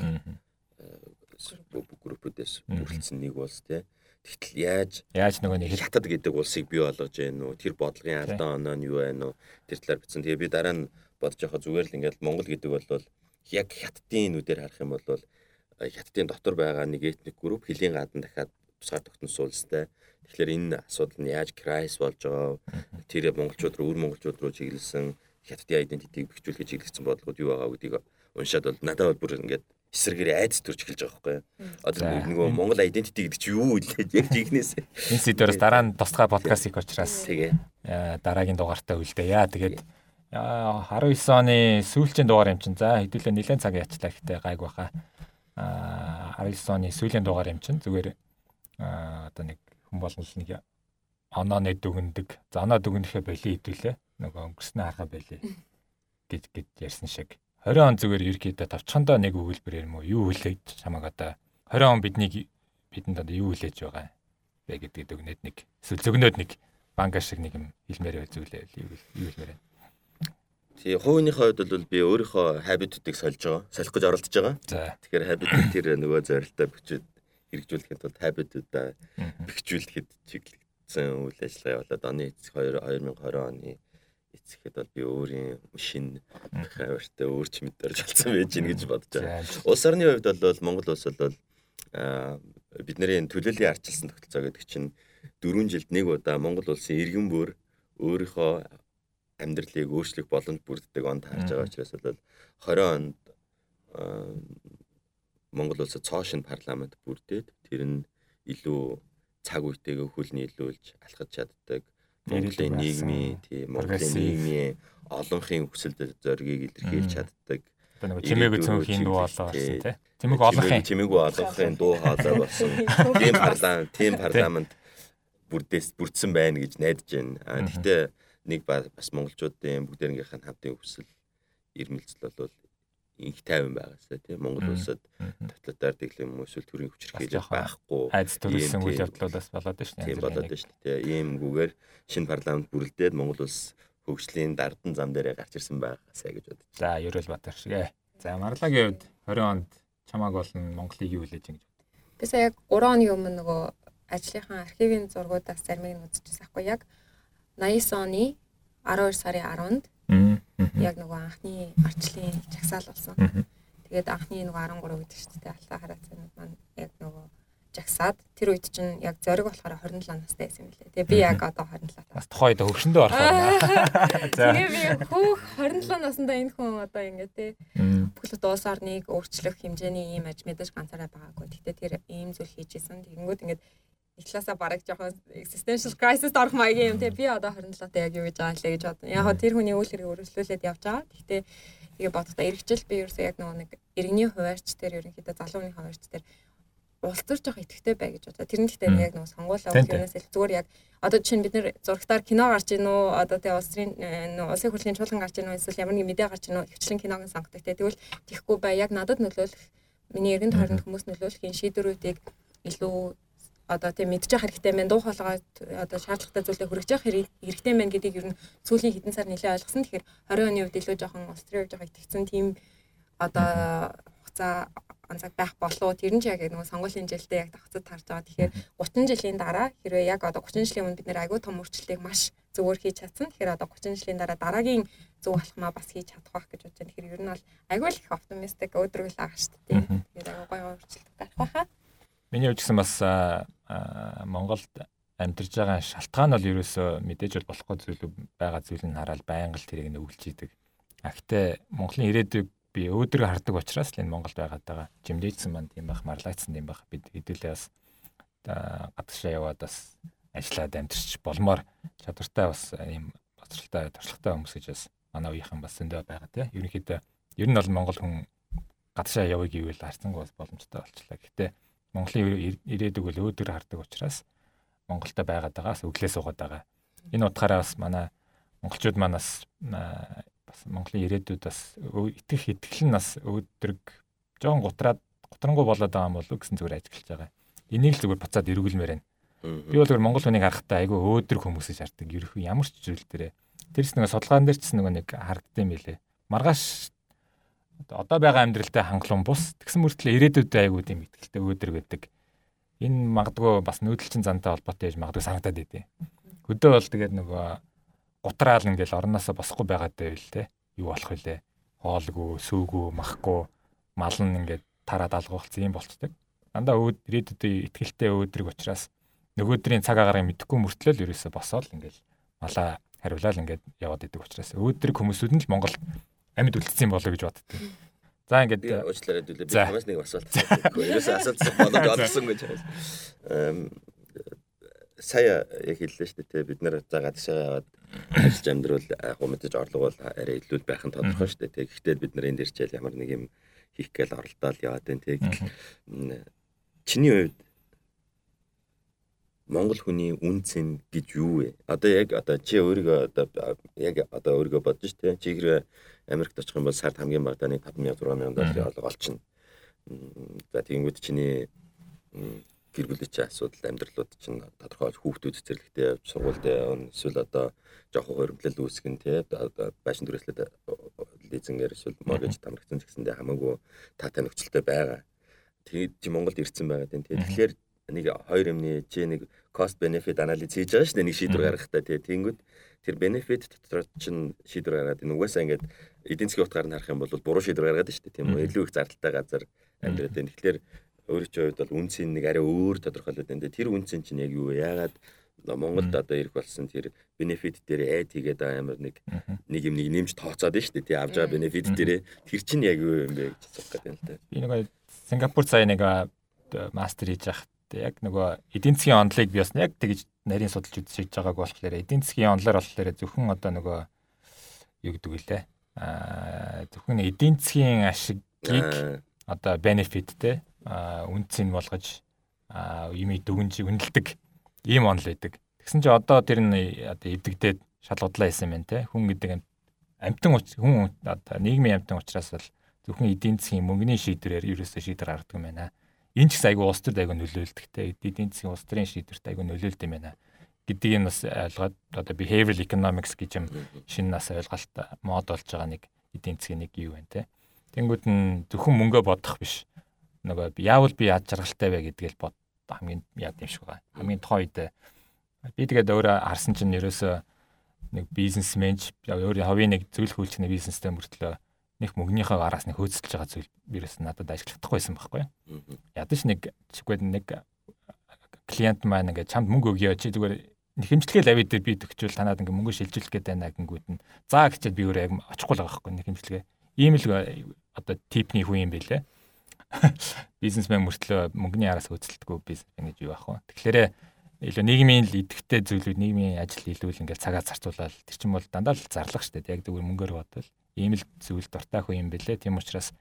группүүдээс бүрдсэн нэг улс тий. Тэгтэл яаж яаж нөгөө нэг хятад гэдэг улсыг бий болгож байна уу? Тэр бодлогын алдаан оноо нь юу байна уу? Тэр талаар бичсэн. Тэгээ би дараа нь бодож явахад зүгээр л ингээд Монгол гэдэг бол яг хятадын нүдээр харах юм бол хятадын дотор байгаа нэг этник групп хөлийн гадна дахиад тусгаар тогтносон улстай. Тэгэхээр энэ асуудал нь яаж крайс болж байгаа тэр монголчууд руу өр монголчууд руу чиглэсэн хятадын identity-г бэхжүүлэхийг чиглэсэн бодлогод юу байгаа гэдгийг уншаад бол надад бол бүр ингээд эсрэгээр айдас төрж эхэлж байгаа байхгүй. Одоо нөгөө Монгол identity гэдэг чи юу вэ? Яг тийгнээс. Энэ сэдвээс дараа нь тусгай подкаст хийх учраас тэгээ дараагийн дугаартаа үлдээе. Тэгээд 19 оны сүүлчийн дугаар юм чинь за хэдүүлээ нэлээд цаг яачлаа гэхдээ гайг баха. А 19 оны сүүлийн дугаар юм чинь зүгээр одоо нэг хүн болгол нэг оноо нэг дүгндэг. За оноо дүгнэхэ боли хэдүүлээ. Нөгөө өнгөрснөө харахаа боли гэж гэж ярьсан шиг. 20 он зүгээр ерөөдөө тавчхандаа нэг өгүүлбэр юм уу? Юу хүлээж чамаг одоо 20 он биднийг бидэнд одоо юу хүлээж байгаа вэ гэдгийг өгнөд нэг эсвэл зөгнөөд нэг банка шиг нэг юм хэлмээр байх зүйлээ юу юу хэлмээр байна. Тэгээ хувийнхээ хувьд бол би өөрийнхөө habit-уудыг сольж байгаа, солих гэж оролдож байгаа. Тэгэхээр habit тэр нөгөө зорилтоо бичиж хэрэгжүүлэхэд бол habit-уудаа бэхжүүлэхэд чиглэгдсэн үйл ажиллагаа болоод оны эцэг 2020 оны эцэхэд бол би өөрийн шинэ хавартай өөрч мэдэрж болсон байж гин гэж бодож байгаа. Улс орны хувьд бол Монгол улс бол бидний төлөөллийн арчилсан тогтолцоо гэдэг чинь 4 жилд нэг удаа Монгол улсын иргэн бүр өөрийнхөө амьдралыг өөрчлөх боломж бүрддэг онд харж байгаа учраас бол 20 онд Монгол улсад цоо шин парламент бүрдээд тэр нь илүү цаг үетэйгээ хөлнийлүүлж алхаж чаддаг. Монголын нийгмийн тийм Монголын нийгмийн олонхын хүсэл зоригийг илэрхийлж чаддаг. Нэг чимээгүй цөөнхийн дуу хоолой болсон тий. Чимээгүй олонхын. чимээгүй олонхын дуу хоолой болсон. Тийм парламент, тийм парламент бүрдээс бүрдсэн байна гэж найдаж байна. Гэхдээ нэг бас монголчуудын бүгдээрнгийнхэн хамтын хүсэл ирмэлцэл бол инх тайван байгаасаа тийм Монгол улсад тоталитар дэглэм эсвэл төрийн хүчирхийлэл байхгүй айц төрүүлсэн үйл явдлуудаас болоод байна шүү дээ. Тийм болоод байна шүү дээ. Ийм гүгээр шинэ парламент бүрэлдээд Монгол улс хөгжлийн дардан зам дээрээ гарч ирсэн байгаасаа гэж бодож. За, Ерөөл Батар шигэ. За, Марлагийн хувьд 20 онд чамааг болон Монголыг юу хүлээж ингэж бод. Би сая яг 3 оны өмнө нөгөө ажлынхаа архивын зургуудаас заримыг нь үзчихсэн байхгүй яг 89 оны 12 сарын 10-нд яг нөгөө анхны арчлын жагсаал болсон. Тэгээд анхны нөгөө 13 гэдэг шүү дээ. Алтаа хараацнууд маань яг нөгөө жагсаад тэр үед чинь яг зориг болохоор 27 настай байсан юм лээ. Тэгээ би яг одоо 27 таа. Бас тухайд хөвшөндөө орох байна. Тэгээ би хүүх 27 наснда энэ хүн одоо ингэ те бүхэл улс орныг өөрчлөх хэмжээний ийм аж мэдээж ганцаараа байгаагүй. Гэтэ тэр ийм зүйл хийж исэн. Тэгэнгүүт ингээд нэг талаасаа бараг жоохон existential crisis орох маягийн юм. Те би одоо 27 та яг юу гэж байгаа лээ гэж бодно. Яг тэр хүний үйл хэрэг өргөжлүүлээд явж байгаа. Гэхдээ тэгээ бодохдоо эргэжил. Би ерөөсөө яг нөгөө нэг иргэний хуваарч тэр ерөнхийдөө залууны хуваарч тэр улцар жоох итгэвтэй бай гэж бодлоо. Тэр нь гэхдээ яг нөгөө сонгуулаа өгөхөөс ил зүгээр яг одоо жишээ нь бид нэр зурагтаар кино гарч ийн үү? Одоо тэгээ улсын нөгөө улсын хурлын чуулган гарч ийн үү? эсвэл ямар нэг мэдээ гарч ийн үү? Хвчлэн киног сонгодог те. Тэгвэл тийхгүй бай. Яг надад нөлөөлөх миний эргэн тойронд хүмүүс нөлөөлөх энэ шийдвэрүүдийг илүү одоо тийм мэдчих хэрэгтэй мэн дуу хоолойгоо одоо шаардлагатай зүйлээ хүргэж явах хэрэгтэй мэн гэдгийг ер нь сүүлийн хэдэн сар нэлээд ойлгосон. Тэгэхээр 20 оны үед илүү жоохон Австрийн жоохон итгэцэн тийм одоо хугацаа онцаг байх болов тэр нь ч яг нэг сонгуулийн жилдээ яг давхцад тарж байгаа. Тэгэхээр 30 жилийн дараа хэрвээ яг одоо 30 жилийн өмнө бид нэр агүй том өөрчлөлтийг маш зөвөр хийж чадсан. Тэгэхээр одоо 30 жилийн дараа дараагийн зөв болохмаа бас хийж чадах байх гэж бодож байна. Тэгэхээр ер нь бол агүй л их оптимистик өдрөл байгаа шүү дээ. Тэгээд агүй гоё өөрчлөлт гарах байхаа. Миний хувьд гэсэн бас Монголд амьдарч байгаа шалтгаан бол ерөөсөө мэдээж бол болохгүй зүйл байгаа зүйл нь хараад байнга л тэрийг нөвлж идэг. Ахтай Монголын ирээдүйг би өөдрөг хардаг учраас л энэ Монголд байгаад байгаа. Жимлээдсэн маань тийм байх, марлагдсан тийм байх. Бид хэдүүлээ бас гадагшаа яваад бас ажиллаад амьдэрч болмоор чадвартай бас ийм боцролтой, туршлагатай хүмүүс гэж бас манай үеийнхэн бас зөндөө байгаа тийм. Ерөнхийдөө ер нь бол Монгол хүн гадагшаа явъя гэвэл харцангуй бас боломжтой болчлаа. Гэхдээ Монголын ирээдүг бол өөдрөг хардаг учраас Монголда байгаад байгаас өглөө суугаад байгаа. Энэ утгаараа бас манай монголчууд манаас бас Монголын ирээдүйд бас итгэх итгэл нь бас өөдрөг жоон гутраад гутрангуй болоод байгаа юм болов гэсэн зүгээр ажиглаж байгаа. Энийг л зүгээр буцаад эргүүлмээр байна. Би бол зүгээр Монгол хүнийг харахтаа айгүй өөдрөг хүмүүсийг шаарддаг. Ерөнхий ямар ч зүйл дээрээ. Тэрс нэг судалгаан дээр ч нэг нэг харагдсан юм лээ. Маргааш одоо байгаа амьдралтай хангалуун бус тэгсэн мөртлөө ирээдүйдээ айгүй тийм ихтэй өөдрөг байдаг. Энэ магадгүй бас нүүдэлчин зантай холбоотой гэж магадгүй санагдаад байдیں۔ Хөдөө бол тэгээд нөгөө гутраал ингээл орноосоо босхгүй байгаад байвал те юу болох вүлээ хоолгүй сүүгүй махгүй мал нь ингээд тараад алгуулсан юм болцдог дандаа ирээдүйдээ ихтгэлтэй өөдрөг учраас нөгөөдрийн цаг агарыг мэдэхгүй мөртлөө л ерөөсө босоод ингээл малаа хариулаад ингээд яваад идэг учраас өөдрөг хүмүүсүүд нь л Монгол амьд үлдсэн болоо гэж боддог. За ингээд уучлаарай дүүлээ би хамаас нэг асуулт асуусан. Ерөөсө асуулт болоод олсон гэж. Эм сая яг хэллээ шүү дээ бид нэр за гадаашаа яваад ажиллаж амьдрал яг гоо мэдээж орлого бол арай илүү байх нь тодорхой шүү дээ. Гэхдээ бид нар энэ дээр чийл ямар нэг юм хийх гээл оролдоод яваад байна тэг. Чиний хувьд Монгол хүний үнцэн гэж юу вэ? Одоо яг одоо чи өөрийгөө одоо яг одоо өөрийгөө бодож ш тэ. Чи хэрэг Америкт очих юм бол сард хамгийн багадаа нэг 5000 6000 долларын олго олчихно. За тэгэнгүүт чиний гэр бүлийн чинь асуудал амьдралууд чинь тодорхой хүүхдүүд цэцэрлэгтэй явж сургуульд явна эсвэл одоо жоохон хөрөмлөл үүсгэн тий байшин түрээслээд лизингээр эсвэл моргэж тамрагцсан гэсэндээ хамаагүй та танигчлалтай байгаа. Тэгээд чи Монголд ирсэн байгаа тийм тий. Тэгэхээр нэг хоёр юмны чи нэг cost benefit анализ хийж байгаа шүү дээ нэг шийдвэр гаргахтаа тий. Тэнгүүд тэр benefit дотор чинь шийдвэр гаргаад энэ угаасаа ингээд эдийн засгийн утгаар нь харах юм бол буруу шийдвэр гаргаад шүү дээ тийм үү. Илүү их зардалтай газар амьдраад байна. Тэгэхээр өөрийн чинь хувьд бол үнцийн нэг арай өөр тодорхойлоод байна. Тэр үнцэн чинь яг юу вэ? Яагаад Монголд одоо ирэх болсон тэр бенефит дээр айд хийгээд байгаа ямар нэг нэг юм нэг нэмж тооцоод байна шүү дээ. Тий авж байгаа бенефит дээр тэр чинь яг юу юм бэ гэж асуух гэдэг юм л та. Би нэг Сингапур цаа нэг мастер хийж явах яг нөгөө эдийн засгийн онолыг би бас яг тэгж нарийн судалж үзэж байгааг болохоор эдийн засгийн онолоор болохоор зөвхөн одоо нөгөө юу гэдэг вэ. Аа зөвхөн эдийн засгийн ашигыг одоо бенефит те үнцийг болгож юмыг дүгнж үнэлдэг ийм онол байдаг. Тэгсэн чи одоо тэр нь одоо эвдэгдээд шалгуудлаа хийсэн байна те. Хүн гэдэг амтан хүн одоо нийгмийн амтан учраас бол зөвхөн эдийн засгийн мөнгөний шийдвэрээр ерөөсөө шийдвэр гаргадаг юм байна. Энэ ч гэсэн айгүй улс төрд айгүй нөлөөлдөг те. Эдийн засгийн улс төрийн шийдвэрт айгүй нөлөөлд юм байна гэдгийг нь бас ойлгоод одоо behavioral economics гэж юм шинэ нас ойлголт мод болж байгаа нэг эдийн засгийн нэг юу байна те. Тэнгүүд нь зөвхөн мөнгөө бодох биш нөгөө яавал би яд жаргалтай вэ гэдгээл бод хамгийн яд юм шиг байгаа. Хамгийн тоо үед би тэгээд өөрөө харсан чинь ерөөсөө нэг бизнесмен өөрийн ховын нэг зөвлөх үйлчлэгний бизнестэй мөртлөө нэг мөнгөнийхөө араас нэг хөөцөлж байгаа зүйл ерөөс надад ажиглахдаггүйсэн байхгүй. Ядаж нэг чигвэд нэг клиент маань ингээд чамд мөнгө өгье чи зүгээр нэхэмжлэгээ лавид дээр би төгчвөл танаад ингээ мөнгө шилжүүлэх гээд байна гингүүд нь. Заа гэчихэд би өөрөө яг очихгүй л байгаа байхгүй нэхэмжлэгээ ийм л одоо типний хүн юм байлээ бизнесмен мөртлөө мөнгөний араас хөөцөлдөггүй бизнесмен гэж юу ах вэ? Тэгэхээр илүү нийгмийн л идэвхтэй зүйлүүд нийгмийн ажил илүү л ингээл цагаа зарцуулаад тэр чинь бол дандаа л зарлах штэ. Яг зүгээр мөнгөөр бодвол ийм л зүйл дуртай хүн юм бэлээ. Тийм учраас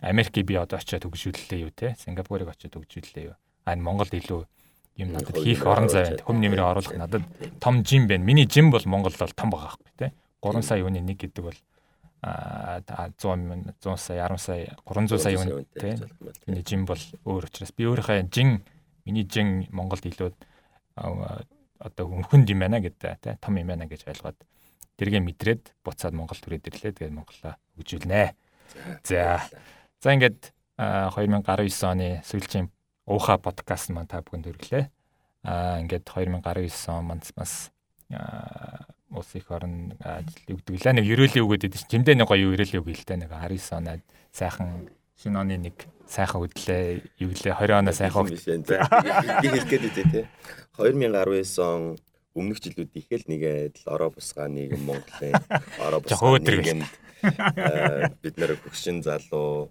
Америкийг би одоо очиод төгжүүллээ юу те Сингапурыг очиод төгжүүллээ юу. А энэ Монголд илүү юм надад хийх орон зай байна. Хүм нэмрээ оруулах надад том жим байна. Миний жим бол Монголд бол том байгаа байхгүй те. 3 сая хүний нэг гэдэг бол а 100 100 сая 10 сая 300 сая хүн тийм миний жин бол өөр учраас би өөрийнхөө жин миний жин Монголд илүү одоо хүнд юм байна гэдэг тийм том юм байна гэж ойлгоод тэргээ мэдрээд буцаад Монгол түрээд ирлээ тэгээд Монголоо хөгжүүлнэ. За. За ингээд 2019 оны сүүлчийн ууха подкаст маань та бүхэнд хүргэлээ. Аа ингээд 2019 он манц бас улс их орн ажил өгдөг лээ. Нэг ерөөлийн үгээд идэв чинь жимдээ нэг гоё ерөөлийн үг хэлтэй нэг 19 оноо сайхан шинэ оны нэг сайхан хөдлөө юу лээ 20 оноо сайхан би хэлэх гээд үү те 2019 он өмнөх жилүүд ихэл нэгээд л ороо бусгаа нийгэм Монголын ороо бусгаа нийгэмд бид нэр хөгшин залуу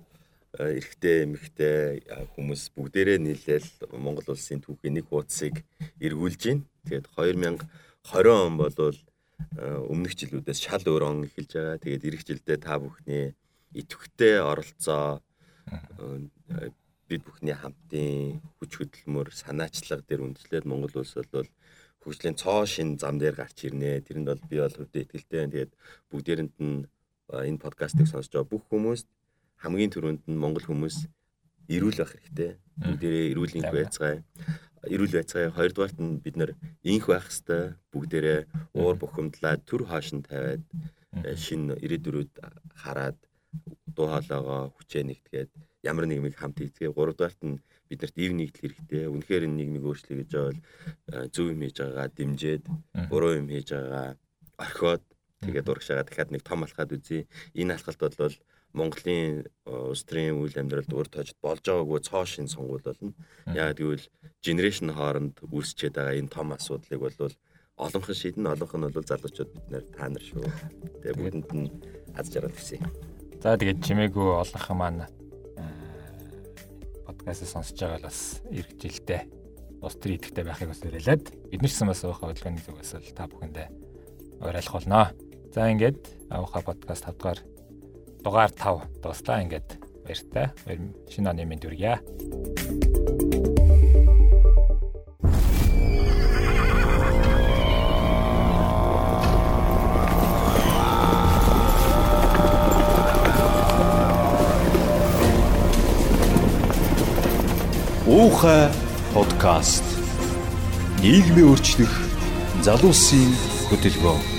эрэгтэй эмэгтэй хүмүүс бүгдээрээ нийлээл Монгол улсын түүхийн нэг хуудсыг эргүүлж байна. Тэгээд 2020 он болвол Э, өмнөх жилүүдээс шал өөр он эхэлж байгаа. Тэгээд эх жилдээ та бүхний идэвхтэй оролцоо э, бид бүхний хамтын хүч хөдөлмөр санаачлага дээр үндэслээд Монгол улс бол хөгжлийн цоо шин зам дээр гарч ирнэ. Тэрэнд бол би бол хувьдаа итгэлтэй. Тэгээд бүгдээрэнд нь энэ подкастыг сонсож байгаа бүх хүмүүст хамгийн түрүүнд нь Монгол хүмүүс эрүүл байх хэрэгтэй. Бүгдээрээ эрүүлийн байцгаая. Эрүүл байцгаая. Хоёрдугаарт нь бид нэр инх байх хэвээр бүгдээрээ уур бухимдлаад төр хаашин тавиад э, шин ирээдүрүүд хараад дуу хоолойгоо хүчээ нэгтгээд ямар нэг юм хамт хийцгээ гуравдугаарт нь биднэрт ив нэгдэл хэрэгтэй. Үнэхээр энэ нийгмийг өөрчлөе гэж бол э, зөв юм хийж байгаагаа дэмжиж, буруу юм хийж байгаагаа орхиод тэгээд урагшаага дахиад нэг том алхаад үзье. Энэ алхалт бол Монголын э, улс төрийн үйл амьдралд үр тожид болж байгаагүй цоо шин сонгуул болно. Яг гэвэл генерашн хооронд үүсчээд байгаа энэ том асуудлыг бол олонх шийдэн олонх нь бол залуучууд бид нэр та нар шүү. Тэгээ бүгдэнд нь аз жаргал хүсье. За тэгээд чимээгүй олонх маань подкаст сонсож байгаа л бас эрг жилдээ ус төр идэхтэй байхыг бас уриалаад бид нар ч бас ууха хөдөлгөөний зүгээс л та бүхэндээ уриалах болно. За ингээд ууха подкаст 5 дугаар дугаар 5 дуустаа ингээд баяртай. Шинэ оны мэнд хүргье. Уухай подкаст. Нийгмийн өөрчлөх залуусын хөтөлбөр.